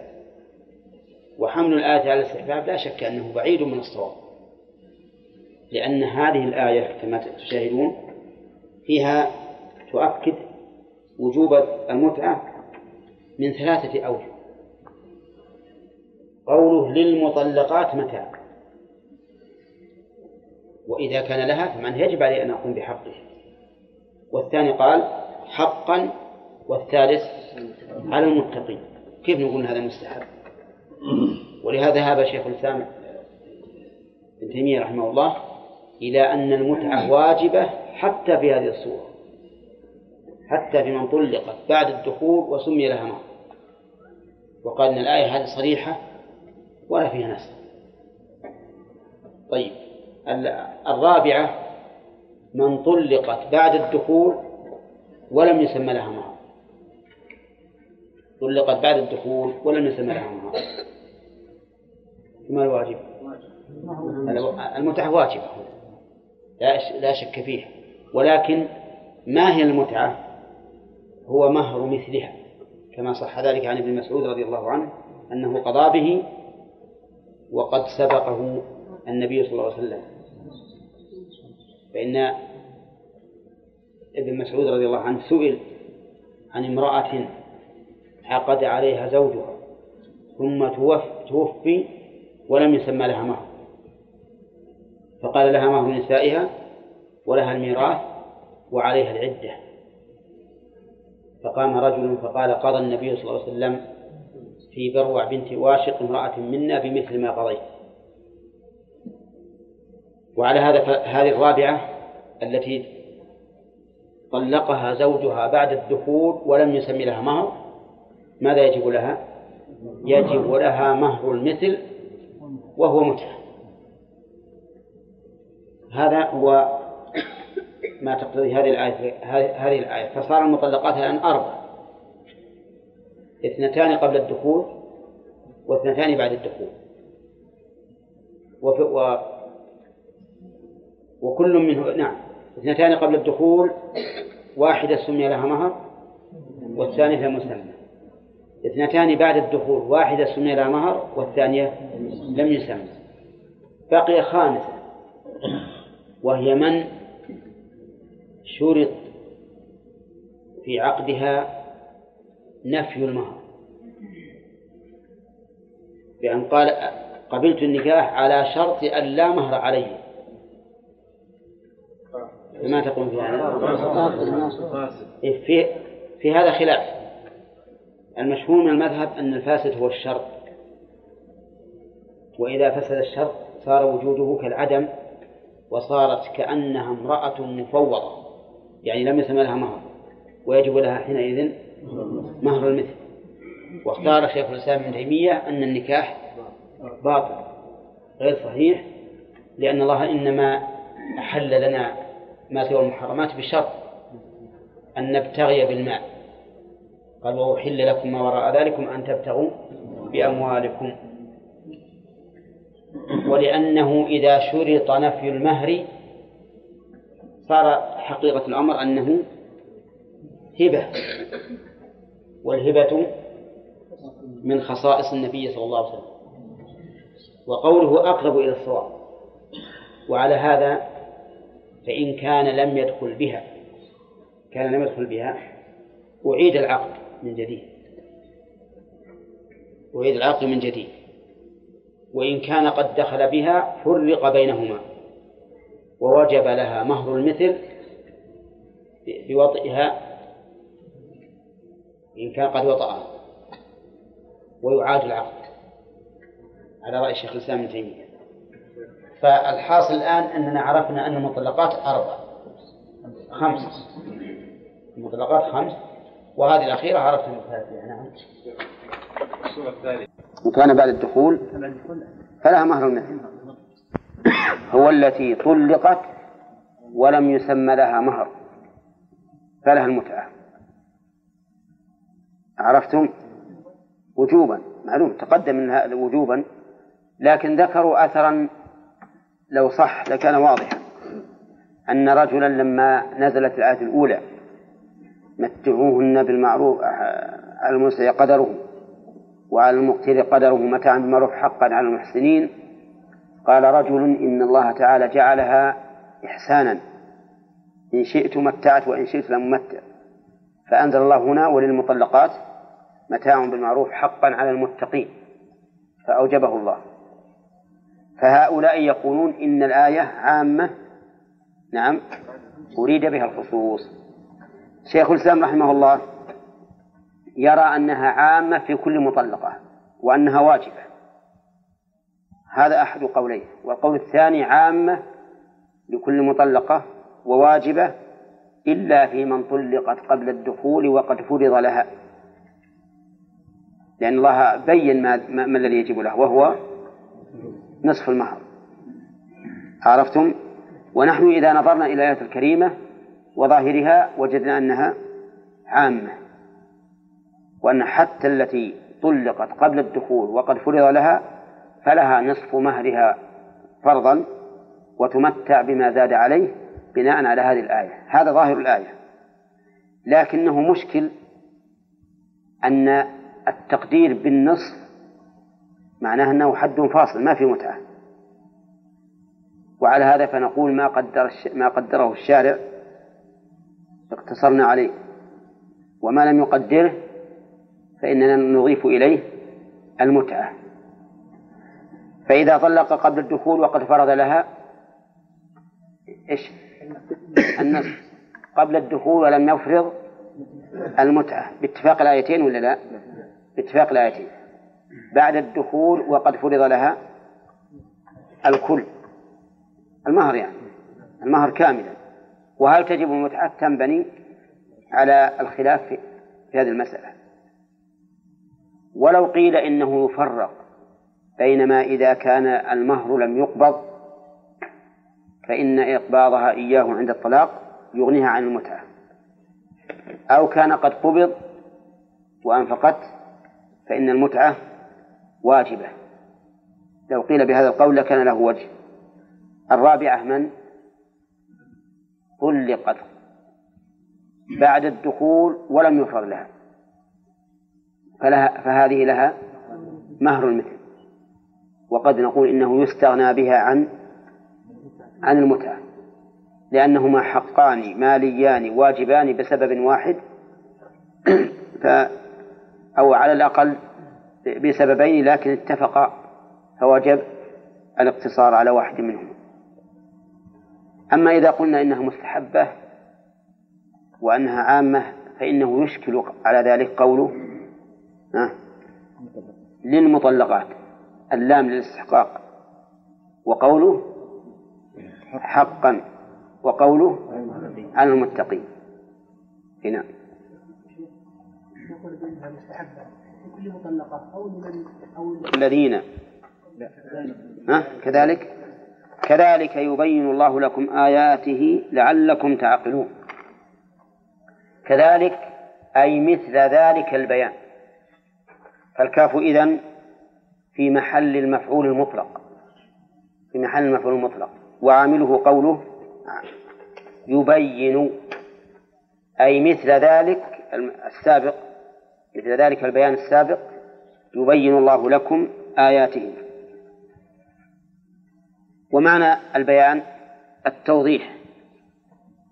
وحمل الآية على الاستحباب لا شك أنه بعيد من الصواب. لأن هذه الآية كما تشاهدون فيها تؤكد وجوب المتعة من ثلاثة أوجه. قوله للمطلقات متاع. وإذا كان لها فمن يجب عليه أن أقوم بحقه. والثاني قال حقا والثالث على المتقين. كيف نقول هذا مستحب؟ ولهذا ذهب شيخ الإسلام ابن تيمية رحمه الله إلى أن المتعة واجبة حتى في هذه الصورة. حتى في من طلقت بعد الدخول وسمي لها مهر وقال أن الآية هذه صريحة ولا فيها نسخ. طيب الرابعة من طلقت بعد الدخول ولم يسمى لها مهر طلقت بعد الدخول ولم يسمى لها مهر ما الواجب؟ المتعة واجبة. لا شك فيه ولكن ما هي المتعة؟ هو مهر مثلها. كما صح ذلك عن ابن مسعود رضي الله عنه أنه قضى به وقد سبقه النبي صلى الله عليه وسلم. فإن ابن مسعود رضي الله عنه سئل عن امرأة عقد عليها زوجها ثم توفي ولم يسمى لها مهر. فقال لها مهر نسائها؟ ولها الميراث وعليها العدة. فقام رجل فقال قضى النبي صلى الله عليه وسلم في بروع بنت واشق امرأة منا بمثل ما قضيت. وعلى هذا هذه الرابعة التي طلقها زوجها بعد الدخول ولم يسمي لها مهر ماذا يجب لها؟ يجب لها مهر المثل وهو متعة هذا هو ما تقتضي هذه الآية هذه الآية. فصار المطلقات الآن أربع. اثنتان قبل الدخول واثنتان بعد الدخول. وفي و وكل منه نعم. اثنتان قبل الدخول واحدة سمي لها مهر والثانية مسمى. اثنتان بعد الدخول واحدة سمي لها مهر والثانية لم يسمى. بقي خامسة. وهي من؟ شرط في عقدها نفي المهر. بأن قال قبلت النكاح على شرط أن لا مهر عليه. ما تقول في هذا؟ في في هذا خلاف. المشهور من المذهب أن الفاسد هو الشرط. وإذا فسد الشرط صار وجوده كالعدم. وصارت كأنها امرأة مفوضة يعني لم يسمى لها مهر ويجب لها حينئذ مهر المثل. واختار شيخ الإسلام ابن تيمية أن النكاح باطل غير صحيح لأن الله إنما أحل لنا ما سوى المحرمات بشرط أن نبتغي بالمال. قال وأحل لكم ما وراء ذلكم أن تبتغوا بأموالكم. ولأنه إذا شرط نفي المهر صار حقيقة الأمر أنه هبة والهبة من خصائص النبي صلى الله عليه وسلم. وقوله أقرب إلى الصواب وعلى هذا فإن كان لم يدخل بها كان لم يدخل بها أعيد العقد من جديد. أعيد العقد من جديد. وإن كان قد دخل بها فرق بينهما ووجب لها مهر المثل بوطئها إن كان قد وطأها ويعاد العقد على رأي الشيخ الإسلام ابن تيمية. فالحاصل الآن أننا عرفنا أن المطلقات أربع خمس. المطلقات خمس وهذه الأخيرة من نعم. الصورة الثانية. وكان بعد الدخول فلها مهر المثل هو التي طلقت ولم يسمى لها مهر فلها المتعة. عرفتم؟ وجوبا معلوم تقدم منها وجوبا لكن ذكروا أثرا لو صح لكان واضحا. أن رجلا لما نزلت الآية الأولى متعوهن بالمعروف على المسيء قدره. وعلى المقتر قدره متاعا بالمعروف حقا على المحسنين. قال رجل إن الله تعالى جعلها إحسانا. إن شئت متعت وإن شئت لم متع فأنزل الله هنا وللمطلقات متاع بالمعروف حقا على المتقين. فأوجبه الله. فهؤلاء يقولون إن الآية عامة. نعم. أريد بها الخصوص. شيخ الإسلام رحمه الله يرى أنها عامة في كل مطلقة وأنها واجبة. هذا أحد قوليه والقول الثاني عامة لكل مطلقة وواجبة إلا في من طلقت قبل الدخول وقد فرض لها. لأن الله بين ما, ما الذي يجب له وهو نصف المهر. عرفتم؟ ونحن إذا نظرنا إلى الآية الكريمة وظاهرها وجدنا أنها عامة. وأن حتى التي طلقت قبل الدخول وقد فرض لها فلها نصف مهرها فرضا وتمتع بما زاد عليه بناء على هذه الآية. هذا ظاهر الآية. لكنه مشكل أن التقدير بالنصف معناه أنه حد فاصل ما في متعة. وعلى هذا فنقول ما قدر ما قدره الشارع اقتصرنا عليه. وما لم يقدره فإننا نضيف إليه المتعة. فإذا طلق قبل الدخول وقد فرض لها إيش؟ النصف. قبل الدخول ولم يفرض المتعة. باتفاق الآيتين ولا لا؟ باتفاق الآيتين. بعد الدخول وقد فرض لها الكل. المهر يعني. المهر كاملا. وهل تجب المتعة؟ تنبني على الخلاف في هذه المسألة. ولو قيل إنه يفرق بينما إذا كان المهر لم يقبض فإن إقباضها إياه عند الطلاق يغنيها عن المتعة. أو كان قد قبض وأنفقت فإن المتعة واجبة. لو قيل بهذا القول لكان له وجه. الرابعة من؟ طلقت. بعد الدخول ولم يفرض لها. فلها فهذه لها مهر المثل وقد نقول إنه يستغنى بها عن عن المتعة لأنهما حقان ماليان واجبان بسبب واحد. ف أو على الأقل بسببين لكن اتفقا فوجب الاقتصار على واحد منهما. أما إذا قلنا إنها مستحبة وأنها عامة فإنه يشكل على ذلك قوله للمطلقات. اللام للاستحقاق. وقوله حقا. وقوله على المتقين. هنا لكل مطلقة الذين. ها؟ كذلك. كذلك يبين الله لكم آياته لعلكم تعقلون. كذلك أي مثل ذلك البيان. فالكاف إذن في محل المفعول المطلق. في محل المفعول المطلق. وعامله قوله يبين أي مثل ذلك السابق مثل ذلك البيان السابق يبين الله لكم آياته. ومعنى البيان التوضيح.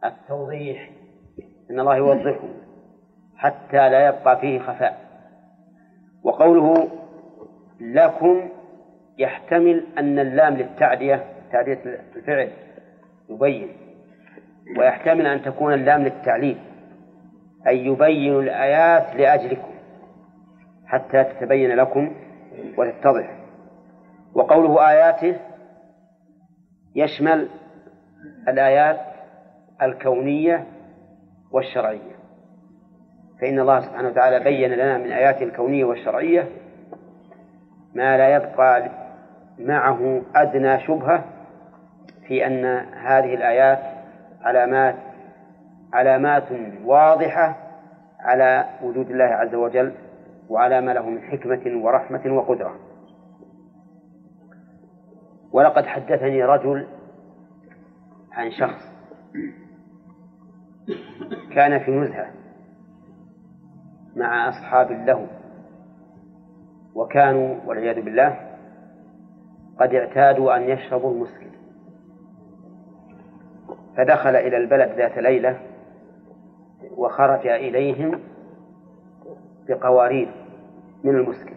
التوضيح. إن الله يوضحه حتى لا يبقى فيه خفاء. وقوله لكم يحتمل أن اللام للتعدية تعدية الفعل يبين ويحتمل أن تكون اللام للتعليم أي يبين الآيات لأجلكم حتى تتبين لكم وتتضح. وقوله آياته يشمل الآيات الكونية والشرعية. فإن الله سبحانه وتعالى بين لنا من آياته الكونية والشرعية ما لا يبقى معه أدنى شبهة في أن هذه الآيات علامات علامات واضحة على وجود الله عز وجل وعلى ما له من حكمة ورحمة وقدرة. ولقد حدثني رجل عن شخص كان في نزهة. مع أصحاب له. وكانوا والعياذ بالله قد اعتادوا أن يشربوا المسكر فدخل إلى البلد ذات ليلة وخرج إليهم بقوارير من المسكر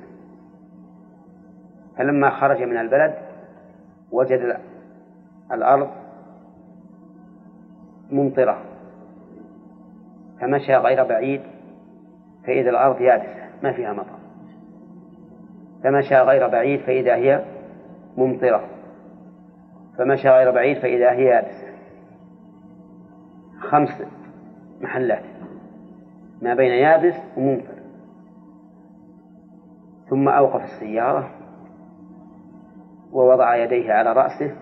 فلما خرج من البلد وجد الأرض ممطرة فمشى غير بعيد فإذا الأرض يابسة ما فيها مطر. فمشى غير بعيد فإذا هي ممطرة. فمشى غير بعيد فإذا هي يابسة. خمس محلات. ما بين يابس وممطر. ثم أوقف السيارة ووضع يديه على رأسه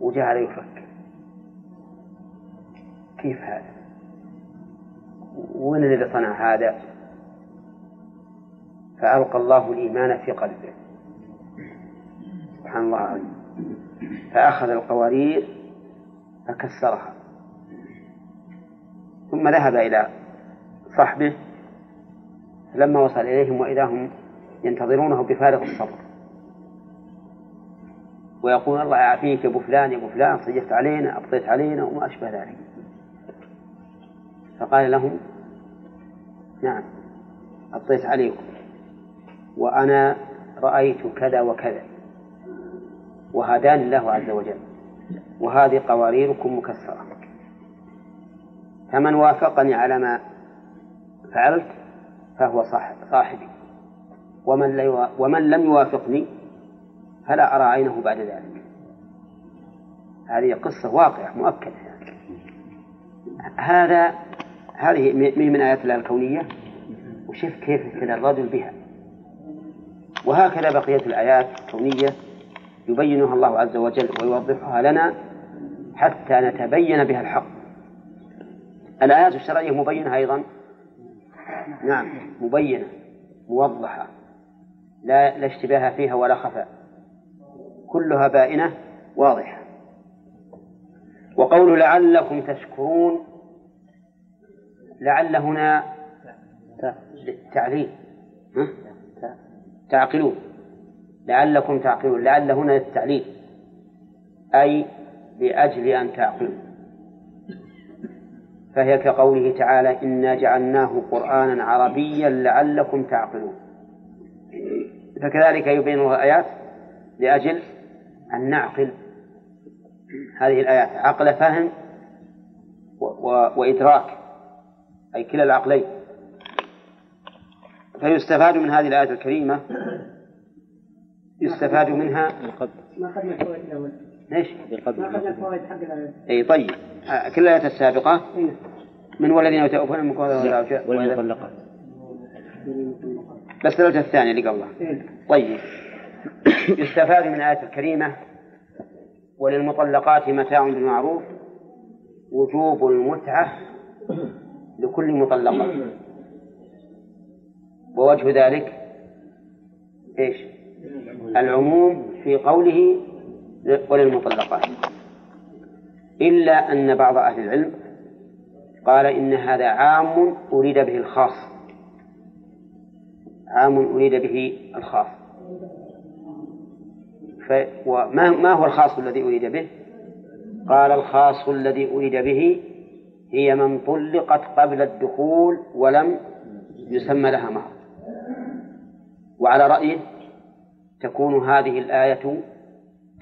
وجعل يفكر كيف هذا؟ وين الذي صنع هذا؟ فألقى الله الإيمان في قلبه. سبحان الله العظيم. فأخذ القوارير فكسرها. ثم ذهب إلى صحبه لما وصل إليهم وإذا هم ينتظرونه بفارغ الصبر. ويقول الله يعافيك يا ابو فلان يا ابو فلان صيحت علينا أبطيت علينا وما أشبه ذلك. فقال لهم نعم ابطيت عليكم وأنا رأيت كذا وكذا وهداني الله عز وجل وهذه قواريركم مكسرة. فمن وافقني على ما فعلت فهو صاحب صاحبي. ومن, ومن لم يوافقني فلا أرى عينه بعد ذلك. هذه قصة واقعة مؤكدة. هذا هذه من آيات الله الكونية؟ وشوف كيف ابتلى الرجل بها. وهكذا بقية الآيات الكونية يبينها الله عز وجل ويوضحها لنا حتى نتبين بها الحق. الآيات الشرعية مبينة أيضا؟ نعم مبينة موضحة لا لا اشتباه فيها ولا خفاء كلها بائنة واضحة. وقول لعلكم تشكرون لعل هنا للتعليل تعقلون. لعلكم تعقلون. لعل هنا للتعليل أي لأجل أن تعقلوا فهي كقوله تعالى إنا جعلناه قرآنا عربيا لعلكم تعقلون. فكذلك يبين الله الآيات لأجل أن نعقل هذه الآيات. عقل فهم وإدراك. أي كلا العقلين. فيستفاد من هذه الآية الكريمة. يستفاد منها ما أخذنا الفوائد الأول. إيش؟ ما أخذنا الفوائد حق الآيات إي طيب. كل الآيات السابقة. من والذين يتوفون منكم والمطلقات بس الوجه الثاني اللي قبله إيه. طيب. يستفاد من الآية الكريمة. وللمطلقات متاع بالمعروف. وجوب المتعة. لكل مطلقة. ووجه ذلك إيش؟ العموم في قوله وللمطلقات. إلا أن بعض أهل العلم قال إن هذا عام أريد به الخاص. عام أريد به الخاص. ف... وما ما هو الخاص الذي أريد به؟ قال الخاص الذي أريد به هي من طلقت قبل الدخول ولم يسمى لها مهر. وعلى رأيه تكون هذه الآية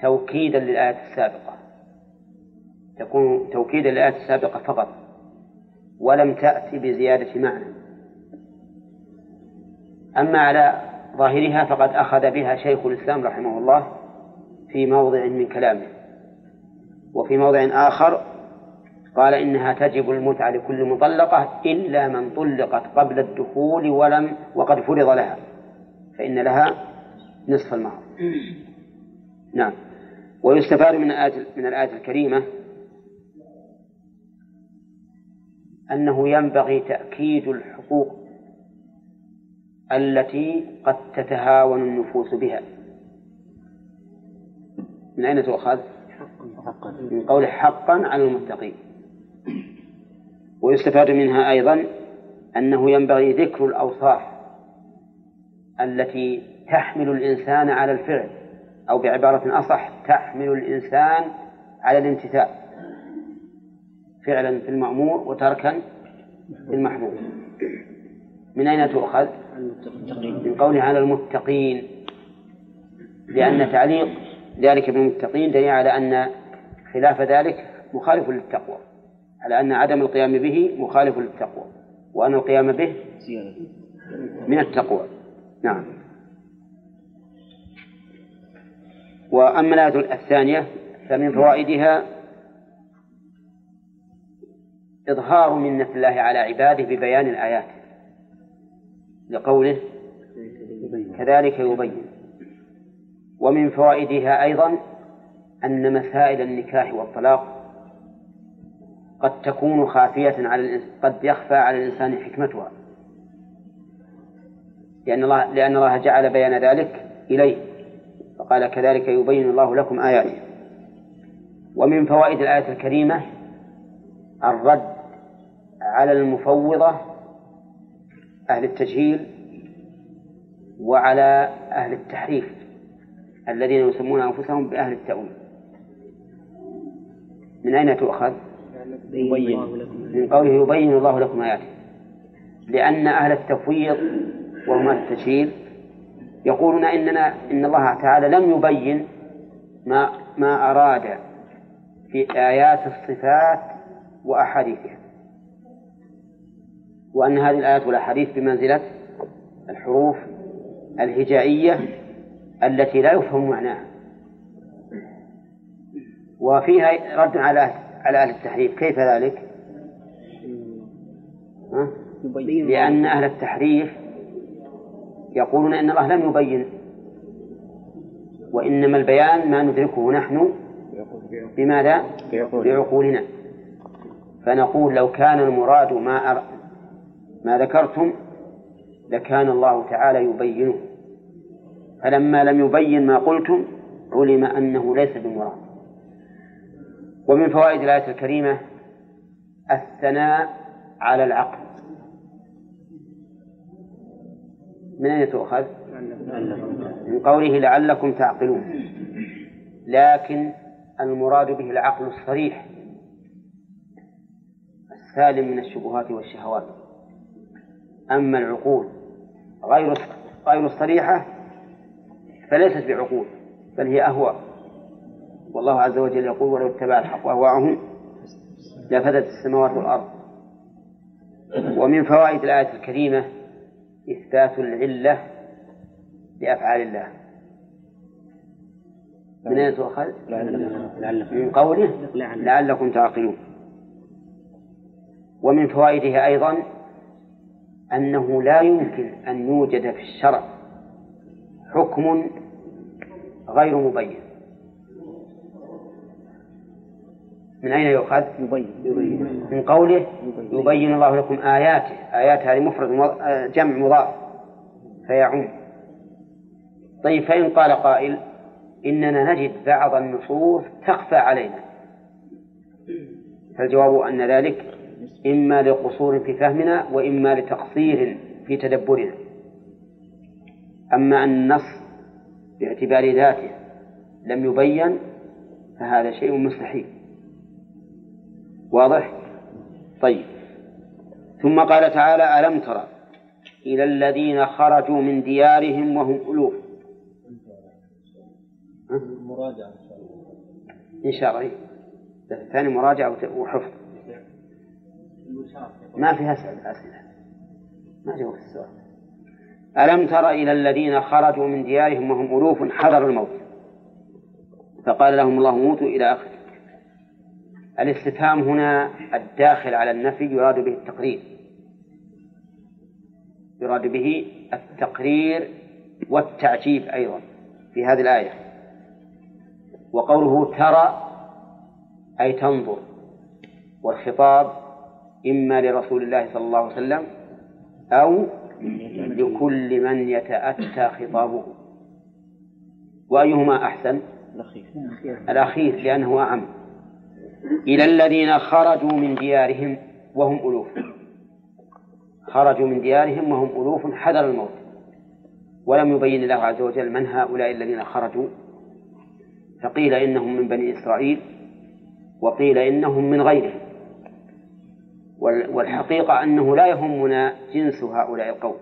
توكيدا للآية السابقة. تكون توكيدا للآية السابقة فقط. ولم تأتي بزيادة معنى. أما على ظاهرها فقد أخذ بها شيخ الإسلام رحمه الله في موضع من كلامه. وفي موضع آخر قال إنها تجب المتعة لكل مطلقة إلا من طلقت قبل الدخول ولم وقد فرض لها فإن لها نصف المهر. نعم. ويستفاد من الآية من الآية الكريمة أنه ينبغي تأكيد الحقوق التي قد تتهاون النفوس بها. من أين تؤخذ؟ من قول حقا على المتقين. ويستفاد منها أيضا أنه ينبغي ذكر الأوصاف التي تحمل الإنسان على الفعل أو بعبارة أصح تحمل الإنسان على الامتثال فعلا في المأمور وتركا في المحمود من أين تؤخذ؟ من قوله على المتقين لأن تعليق ذلك بالمتقين دليل على أن خلاف ذلك مخالف للتقوى. على أن عدم القيام به مخالف للتقوى وأن القيام به من التقوى. نعم. وأما الآية الثانية فمن فوائدها إظهار منة الله على عباده ببيان الآيات لقوله كذلك يبين. ومن فوائدها أيضا أن مسائل النكاح والطلاق قد تكون خافية على الإنسان قد يخفى على الإنسان حكمتها. لأن الله لأن الله جعل بيان ذلك إليه. فقال كذلك يبين الله لكم آياته. ومن فوائد الآية الكريمة الرد على المفوضة أهل التجهيل وعلى أهل التحريف الذين يسمون أنفسهم بأهل التأويل. من أين تؤخذ؟ يبين من قوله يبين الله لكم آياته. لأن أهل التفويض وهم أهل التشهير يقولون إننا إن الله تعالى لم يبين ما ما أراد في آيات الصفات وأحاديثها. وأن هذه الآيات والأحاديث بمنزلة الحروف الهجائية التي لا يفهم معناها. وفيها رد على على أهل التحريف كيف ذلك؟ ها؟ لأن أهل التحريف يقولون إن الله لم يبين وإنما البيان ما ندركه نحن بماذا؟ بعقولنا فنقول لو كان المراد ما أر... ما ذكرتم لكان الله تعالى يبينه فلما لم يبين ما قلتم علم أنه ليس بمراد ومن فوائد الآية الكريمة الثناء على العقل. من أين تؤخذ؟ من قوله لعلكم تعقلون. لكن المراد به العقل الصريح السالم من الشبهات والشهوات. أما العقول غير غير الصريحة فليست بعقول بل هي أهواء. والله عز وجل يقول ولو اتبع الحق أهواءهم لفسدت السماوات والأرض. ومن فوائد الآية الكريمة إثبات العلة لأفعال الله. من أين تؤخذ؟ من قوله لعلكم تعقلون. ومن فوائدها أيضا أنه لا يمكن أن يوجد في الشرع حكم غير مبين. من أين يؤخذ؟ يبين. من قوله يبين. الله لكم آياته. آيات هذه مفرد جمع مضاف. فيعم. طيب فإن قال قائل إننا نجد بعض النصوص تخفى علينا. فالجواب أن ذلك إما لقصور في فهمنا وإما لتقصير في تدبرنا. أما أن النص باعتبار ذاته لم يبين فهذا شيء مستحيل. واضح؟ طيب. ثم قال تعالى ألم ترى إلى الذين خرجوا من ديارهم وهم ألوف؟ مراجعة إن شاء الله الثاني مراجعة وحفظ. ما فيها أسئلة ما جاوبت السؤال. ألم تر إلى الذين خرجوا من ديارهم وهم ألوف حذر الموت؟ فقال لهم الله موتوا إلى آخره. الاستفهام هنا الداخل على النفي يراد به التقرير. يراد به التقرير والتعجيب أيضا في هذه الآية. وقوله ترى أي تنظر. والخطاب إما لرسول الله صلى الله عليه وسلم أو لكل من يتأتى خطابه. وأيهما أحسن؟ الأخير. لأنه أعم. إلى الذين خرجوا من ديارهم وهم ألوف. خرجوا من ديارهم وهم ألوف حذر الموت. ولم يبين الله عز وجل من هؤلاء الذين خرجوا. فقيل إنهم من بني إسرائيل وقيل إنهم من غيرهم. والحقيقة أنه لا يهمنا جنس هؤلاء القوم.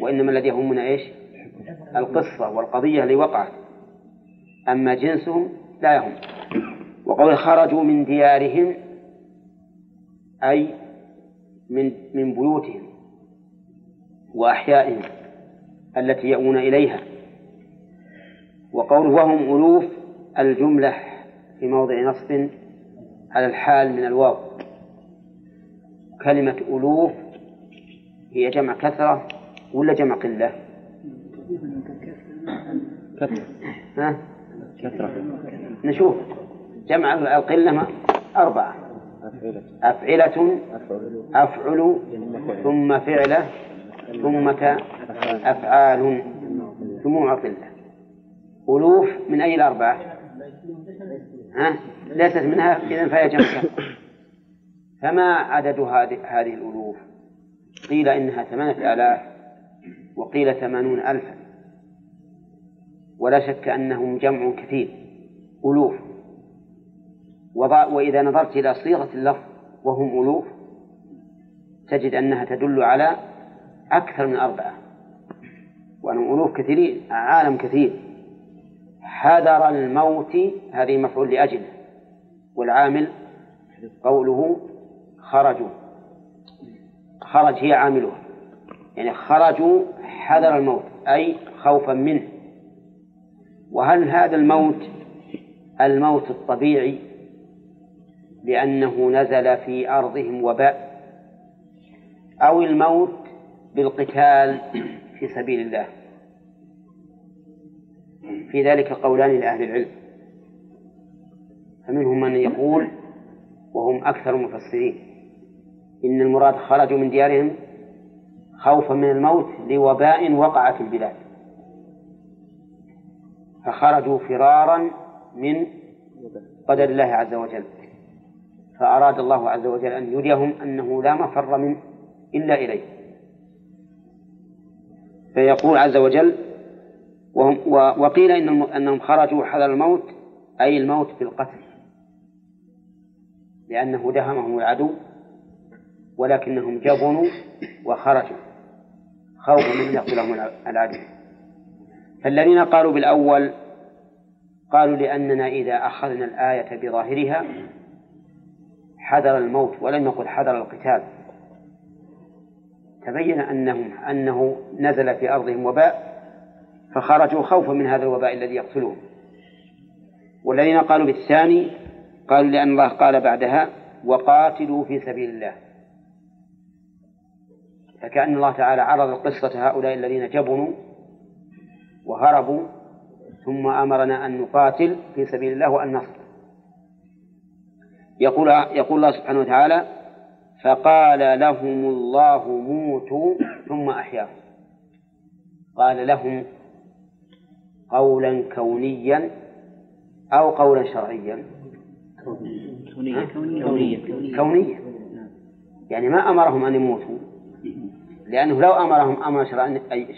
وإنما الذي يهمنا إيش؟ القصة والقضية اللي وقعت. أما جنسهم لا يهم. وقول خرجوا من ديارهم أي من من بيوتهم وأحيائهم التي يأوون إليها وقول وهم ألوف الجملة في موضع نصب على الحال من الواو كلمة ألوف هي جمع كثرة ولا جمع قلة؟ كثرة ها؟ كثرة نشوف جمع القلة أربعة. أفعلة. أفعل. ثم فعلة ثم أفعال. جموع قلة ألوف من أي الأربعة؟ ها؟ ليست منها إذا فهي جمع فما عدد هذه هذه الألوف؟ قيل إنها ثمانية آلاف وقيل ثمانون ألفا. ولا شك أنهم جمع كثير. ألوف. وإذا نظرت إلى صيغة اللفظ وهم ألوف تجد أنها تدل على أكثر من أربعة. وأنهم ألوف كثيرين عالم كثير. حذر الموت هذه مفعول لأجله والعامل قوله خرجوا. خرج هي عاملها. يعني خرجوا حذر الموت أي خوفا منه. وهل هذا الموت الموت الطبيعي لأنه نزل في أرضهم وباء أو الموت بالقتال في سبيل الله. في ذلك قولان لأهل العلم. فمنهم من يقول وهم أكثر المفسرين إن المراد خرجوا من ديارهم خوفا من الموت لوباء وقع في البلاد. فخرجوا فرارا من قدر الله عز وجل. فأراد الله عز وجل أن يريهم أنه لا مفر من إلا إليه. فيقول عز وجل وهم وقيل إن أنهم خرجوا حذر الموت أي الموت بالقتل لأنه دهمهم العدو ولكنهم جبنوا وخرجوا. خوفا من يقتلهم العدو. فالذين قالوا بالأول قالوا لأننا إذا أخذنا الآية بظاهرها حذر الموت ولم يقل حذر القتال. تبين أنهم أنه نزل في أرضهم وباء فخرجوا خوفا من هذا الوباء الذي يقتلهم. والذين قالوا بالثاني قالوا لأن الله قال بعدها وقاتلوا في سبيل الله. فكأن الله تعالى عرض قصة هؤلاء الذين جبنوا وهربوا ثم أمرنا أن نقاتل في سبيل الله وأن نصر يقول يقول الله سبحانه وتعالى فقال لهم الله موتوا ثم أحياهم. قال لهم قولا كونيا أو قولا شرعيا. كونيا كونيا. كونيا. كونيا. يعني ما أمرهم أن يموتوا. لأنه لو أمرهم أمر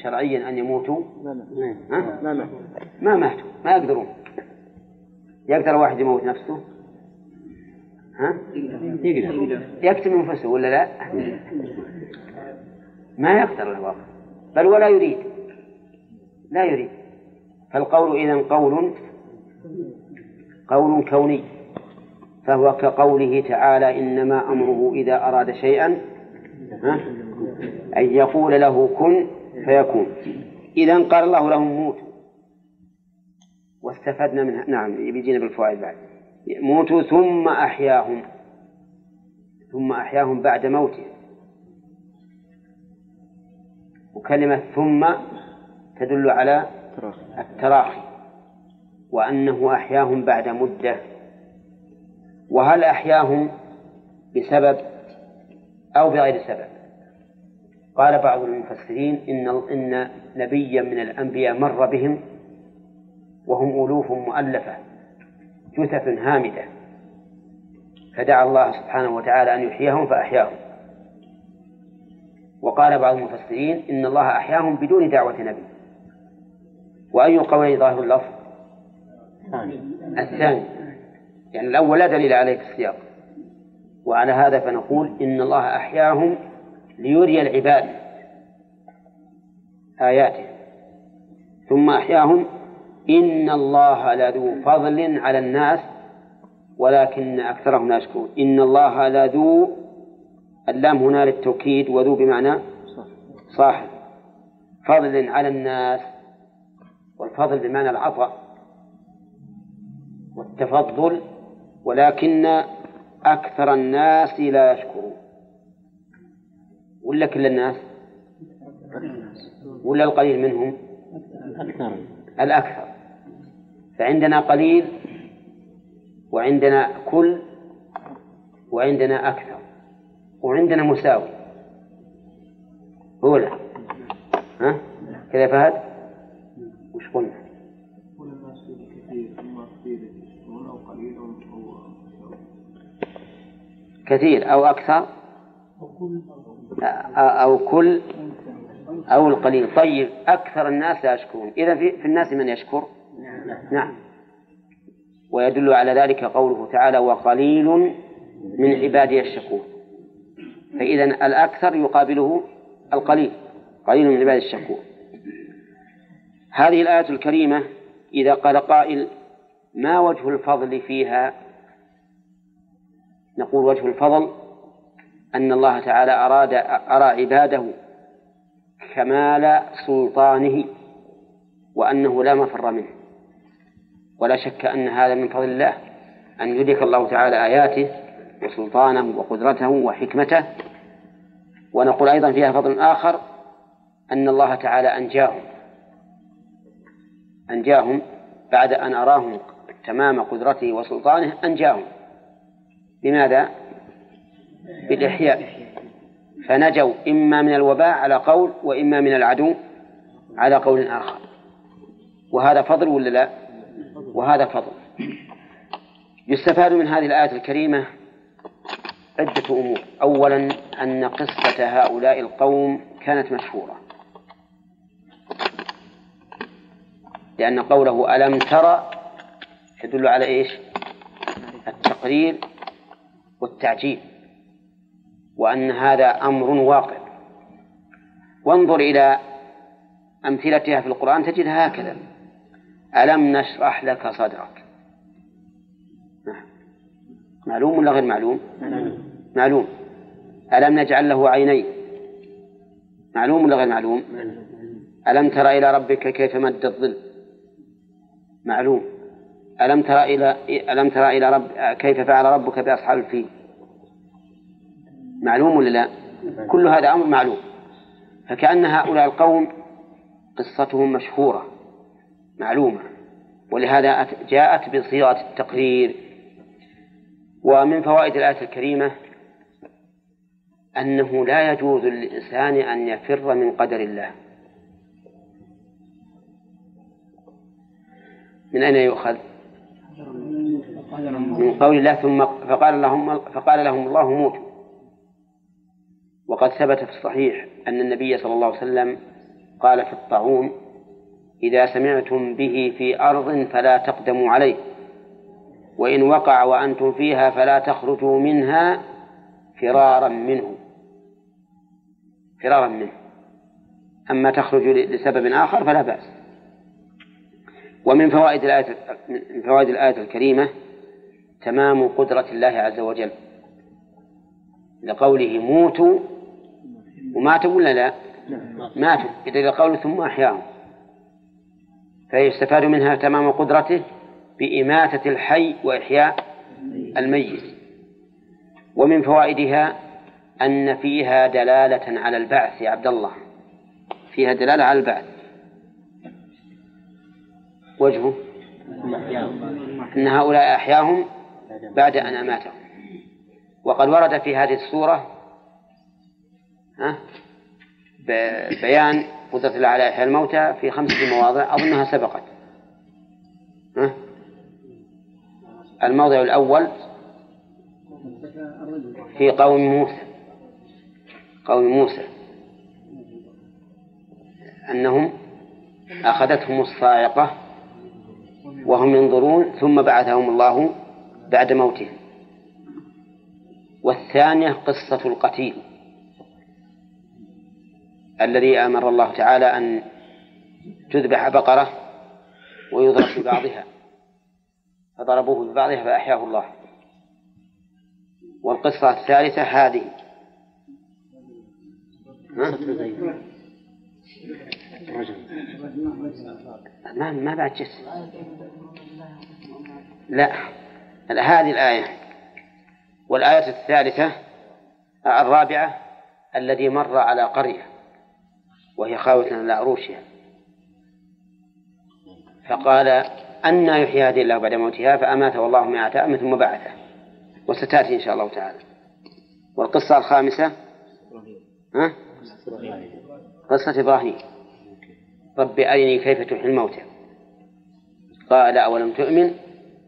شرعيا أن يموتوا ما ماتوا ما ماتوا ما يقدرون. يقدر واحد يموت نفسه؟ ها؟ يقدر. يقتل نفسه ولا لا؟ ما يقدر الواقع بل ولا يريد. لا يريد. فالقول إذا قول قول كوني. فهو كقوله تعالى إنما أمره إذا أراد شيئا أن يقول له كن فيكون. إذا قال الله لهم موتوا واستفدنا منها. نعم بيجينا بالفوائد بعد. موتوا ثم أحياهم ثم أحياهم بعد موته. وكلمة ثم تدل على التراخي. وأنه أحياهم بعد مدة. وهل أحياهم بسبب أو بغير سبب؟ قال بعض المفسرين إن إن نبيا من الأنبياء مر بهم وهم ألوف مؤلفة. جثث هامدة. فدعا الله سبحانه وتعالى أن يحييهم فأحياهم. وقال بعض المفسرين إن الله أحياهم بدون دعوة نبي. وأي قولين ظاهر اللفظ. الثاني. يعني الأول لا دليل عليه في السياق. وعلى هذا فنقول إن الله أحياهم ليري العباد. آياته. ثم أحياهم إن الله لذو فضل على الناس ولكن أكثرهم لا يشكرون. إن الله لذو اللام هنا للتوكيد وذو بمعنى صاحب. فضل على الناس والفضل بمعنى العطاء والتفضل ولكن أكثر الناس لا يشكرون. ولا كل الناس؟ ولا القليل منهم؟ الأكثر. فعندنا قليل وعندنا كل وعندنا أكثر وعندنا مساوي. هو لا ها؟ كذا فهد؟ وش قلنا؟ كثير أو أكثر؟ أو كل أو القليل. طيب أكثر الناس لا يشكرون. إذا في الناس من يشكر؟ نعم. ويدل على ذلك قوله تعالى وقليل من عبادي الشكور. فإذا الأكثر يقابله القليل قليل من عبادي الشكور. هذه الآية الكريمة إذا قال قائل ما وجه الفضل فيها؟ نقول وجه الفضل أن الله تعالى أراد أرى عباده كمال سلطانه وأنه لا مفر منه. ولا شك أن هذا من فضل الله أن يدرك الله تعالى آياته وسلطانه وقدرته وحكمته ونقول أيضا فيها فضل آخر أن الله تعالى أنجاهم أنجاهم بعد أن أراهم تمام قدرته وسلطانه أنجاهم بماذا؟ بالإحياء فنجوا إما من الوباء على قول وإما من العدو على قول آخر وهذا فضل ولا لا؟ وهذا فضل. يستفاد من هذه الآية الكريمة عدة أمور. أولا أن قصة هؤلاء القوم كانت مشهورة. لأن قوله ألم ترى يدل على إيش؟ التقرير والتعجيل. وأن هذا أمر واقع. وانظر إلى أمثلتها في القرآن تجدها هكذا. ألم نشرح لك صدرك؟ معلوم ولا غير معلوم؟ معلوم. ألم نجعل له عينين؟ معلوم ولا غير معلوم؟ ألم ترى إلى ربك كيف مد الظل؟ معلوم. ألم ترى إلى ألم ترى إلى رب كيف فعل ربك بأصحاب الفيل؟ معلوم ولا لا؟ كل هذا أمر معلوم. فكأن هؤلاء القوم قصتهم مشهورة. معلومة. ولهذا جاءت بصيغة التقرير. ومن فوائد الآية الكريمة أنه لا يجوز للإنسان أن يفر من قدر الله. من أين يؤخذ؟ من قول الله ثم فقال لهم فقال لهم الله موتوا وقد ثبت في الصحيح أن النبي صلى الله عليه وسلم قال في الطاعون إذا سمعتم به في أرض فلا تقدموا عليه وإن وقع وأنتم فيها فلا تخرجوا منها فرارا منه فرارا منه. أما تخرج لسبب آخر فلا بأس. ومن فوائد الآية من فوائد الآية الكريمة تمام قدرة الله عز وجل. لقوله موتوا وماتوا ولا لا؟ ماتوا. إذا قوله ثم أحياهم. فيستفاد منها تمام قدرته بإماتة الحي وإحياء الميت. ومن فوائدها أن فيها دلالة على البعث يا عبد الله. فيها دلالة على البعث. وجهه؟ أن هؤلاء أحياهم بعد أن أماتهم. وقد ورد في هذه السورة بيان قدرة الله على إحياء الموتى في خمسة مواضع أظنها سبقت. الموضع الأول في قوم موسى. قوم موسى. أنهم أخذتهم الصاعقة وهم ينظرون ثم بعثهم الله بعد موتهم. والثانية قصة القتيل. الذي أمر الله تعالى أن تذبح بقرة ويضرب ببعضها فضربوه ببعضها فأحياه الله. والقصة الثالثة هذه. ما ما بعد جس لا. هذه الآية. والآية الثالثة الرابعة الذي مر على قرية. وهي خاوية على عروشها فقال أن يحيي هذه الله بعد موتها فأماته الله مئة عام ثم بعثه. وستأتي إن شاء الله تعالى. والقصة الخامسة؟ ها؟ قصة إبراهيم. رب أرني كيف تحيي الموتى. قال أولم تؤمن؟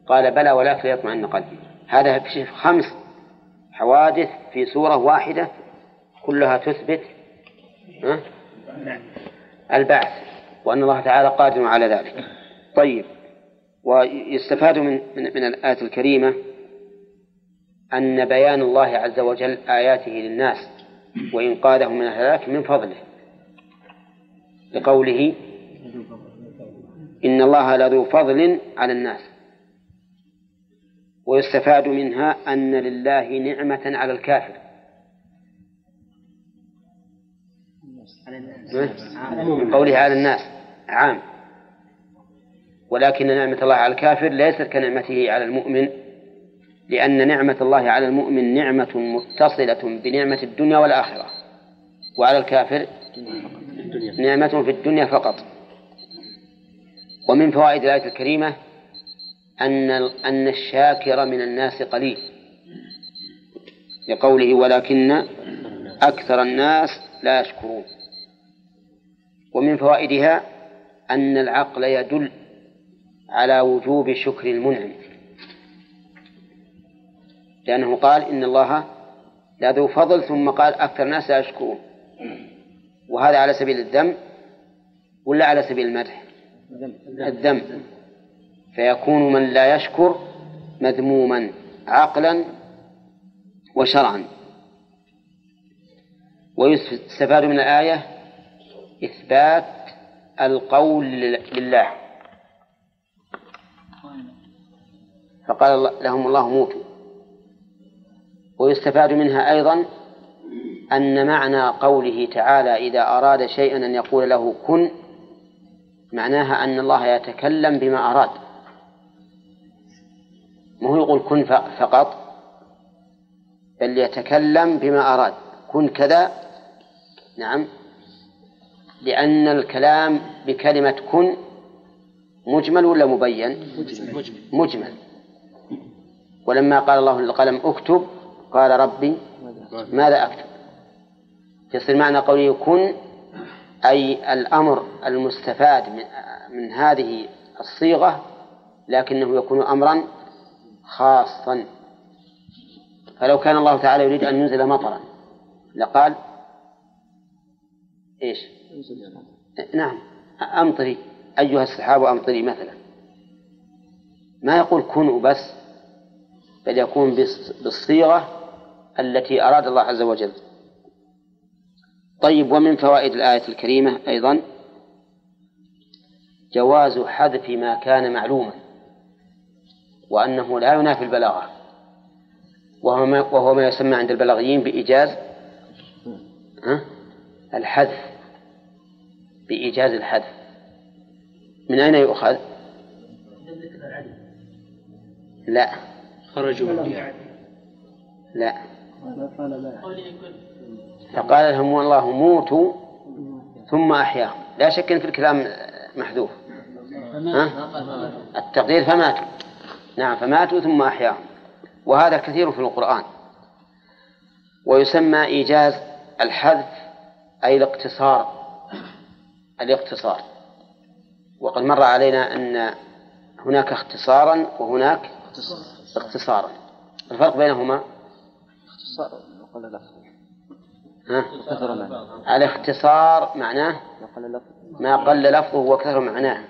قال بلى ولكن ليطمئن قلبي. هذا في خمس حوادث في سورة واحدة كلها تثبت البعث وأن الله تعالى قادر على ذلك. طيب ويستفاد من من, من الآية الكريمة أن بيان الله عز وجل آياته للناس وإنقاذهم من الهلاك من فضله. لقوله إن الله لذو فضل على الناس. ويستفاد منها أن لله نعمة على الكافر. قوله على الناس. عام. ولكن نعمة الله على الكافر ليست كنعمته على المؤمن لأن نعمة الله على المؤمن نعمة متصلة بنعمة الدنيا والآخرة. وعلى الكافر نعمة في الدنيا فقط. ومن فوائد الآية الكريمة أن أن الشاكر من الناس قليل. لقوله ولكن أكثر الناس لا يشكرون. ومن فوائدها أن العقل يدل على وجوب شكر المنعم. لأنه قال إن الله لذو فضل ثم قال أكثر الناس لا يشكرون. وهذا على سبيل الذم ولا على سبيل المدح؟ الذم. فيكون من لا يشكر مذموما عقلا وشرعا. ويستفاد من الآية إثبات القول لله. فقال لهم الله موتوا. ويستفاد منها أيضا أن معنى قوله تعالى إذا أراد شيئا أن يقول له كن معناها أن الله يتكلم بما أراد. ما هو يقول كن فقط بل يتكلم بما أراد. كن كذا نعم لأن الكلام بكلمة كن مجمل ولا مبين؟ مجمل, مجمل. ولما قال الله للقلم اكتب قال ربي ماذا أكتب؟ يصير معنى قوله كن أي الأمر المستفاد من, من هذه الصيغة لكنه يكون أمرا خاصا. فلو كان الله تعالى يريد أن ينزل مطرا لقال إيش؟ نعم. أمطري. أيها السحاب أمطري مثلا. ما يقول كن وبس بل يكون بالصيغة التي أراد الله عز وجل. طيب ومن فوائد الآية الكريمة أيضا جواز حذف ما كان معلوما وأنه لا ينافي البلاغة. وهو ما, وهو ما يسمى عند البلاغيين بإيجاز الحذف. بإيجاز الحذف. من أين يؤخذ؟ لا. خرجوا من لا. فقال لهم الله موتوا ثم أحياهم. لا شك أن في الكلام محذوف. ها؟ التقدير فماتوا. نعم فماتوا ثم أحياهم. وهذا كثير في القرآن. ويسمى إيجاز الحذف أي الاقتصار. الاقتصار. وقد مر علينا أن هناك اختصارا وهناك اختصارا الفرق بينهما؟ ها؟ الاختصار معناه ما قل لفظه وكثر معناه.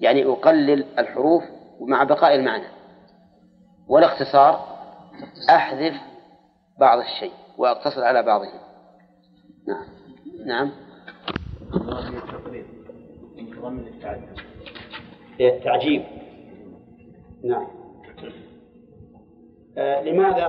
يعني أقلل الحروف مع بقاء المعنى. والاختصار أحذف بعض الشيء وأقتصر على بعضه. نعم. نعم. التعجيب نعم. آه لماذا؟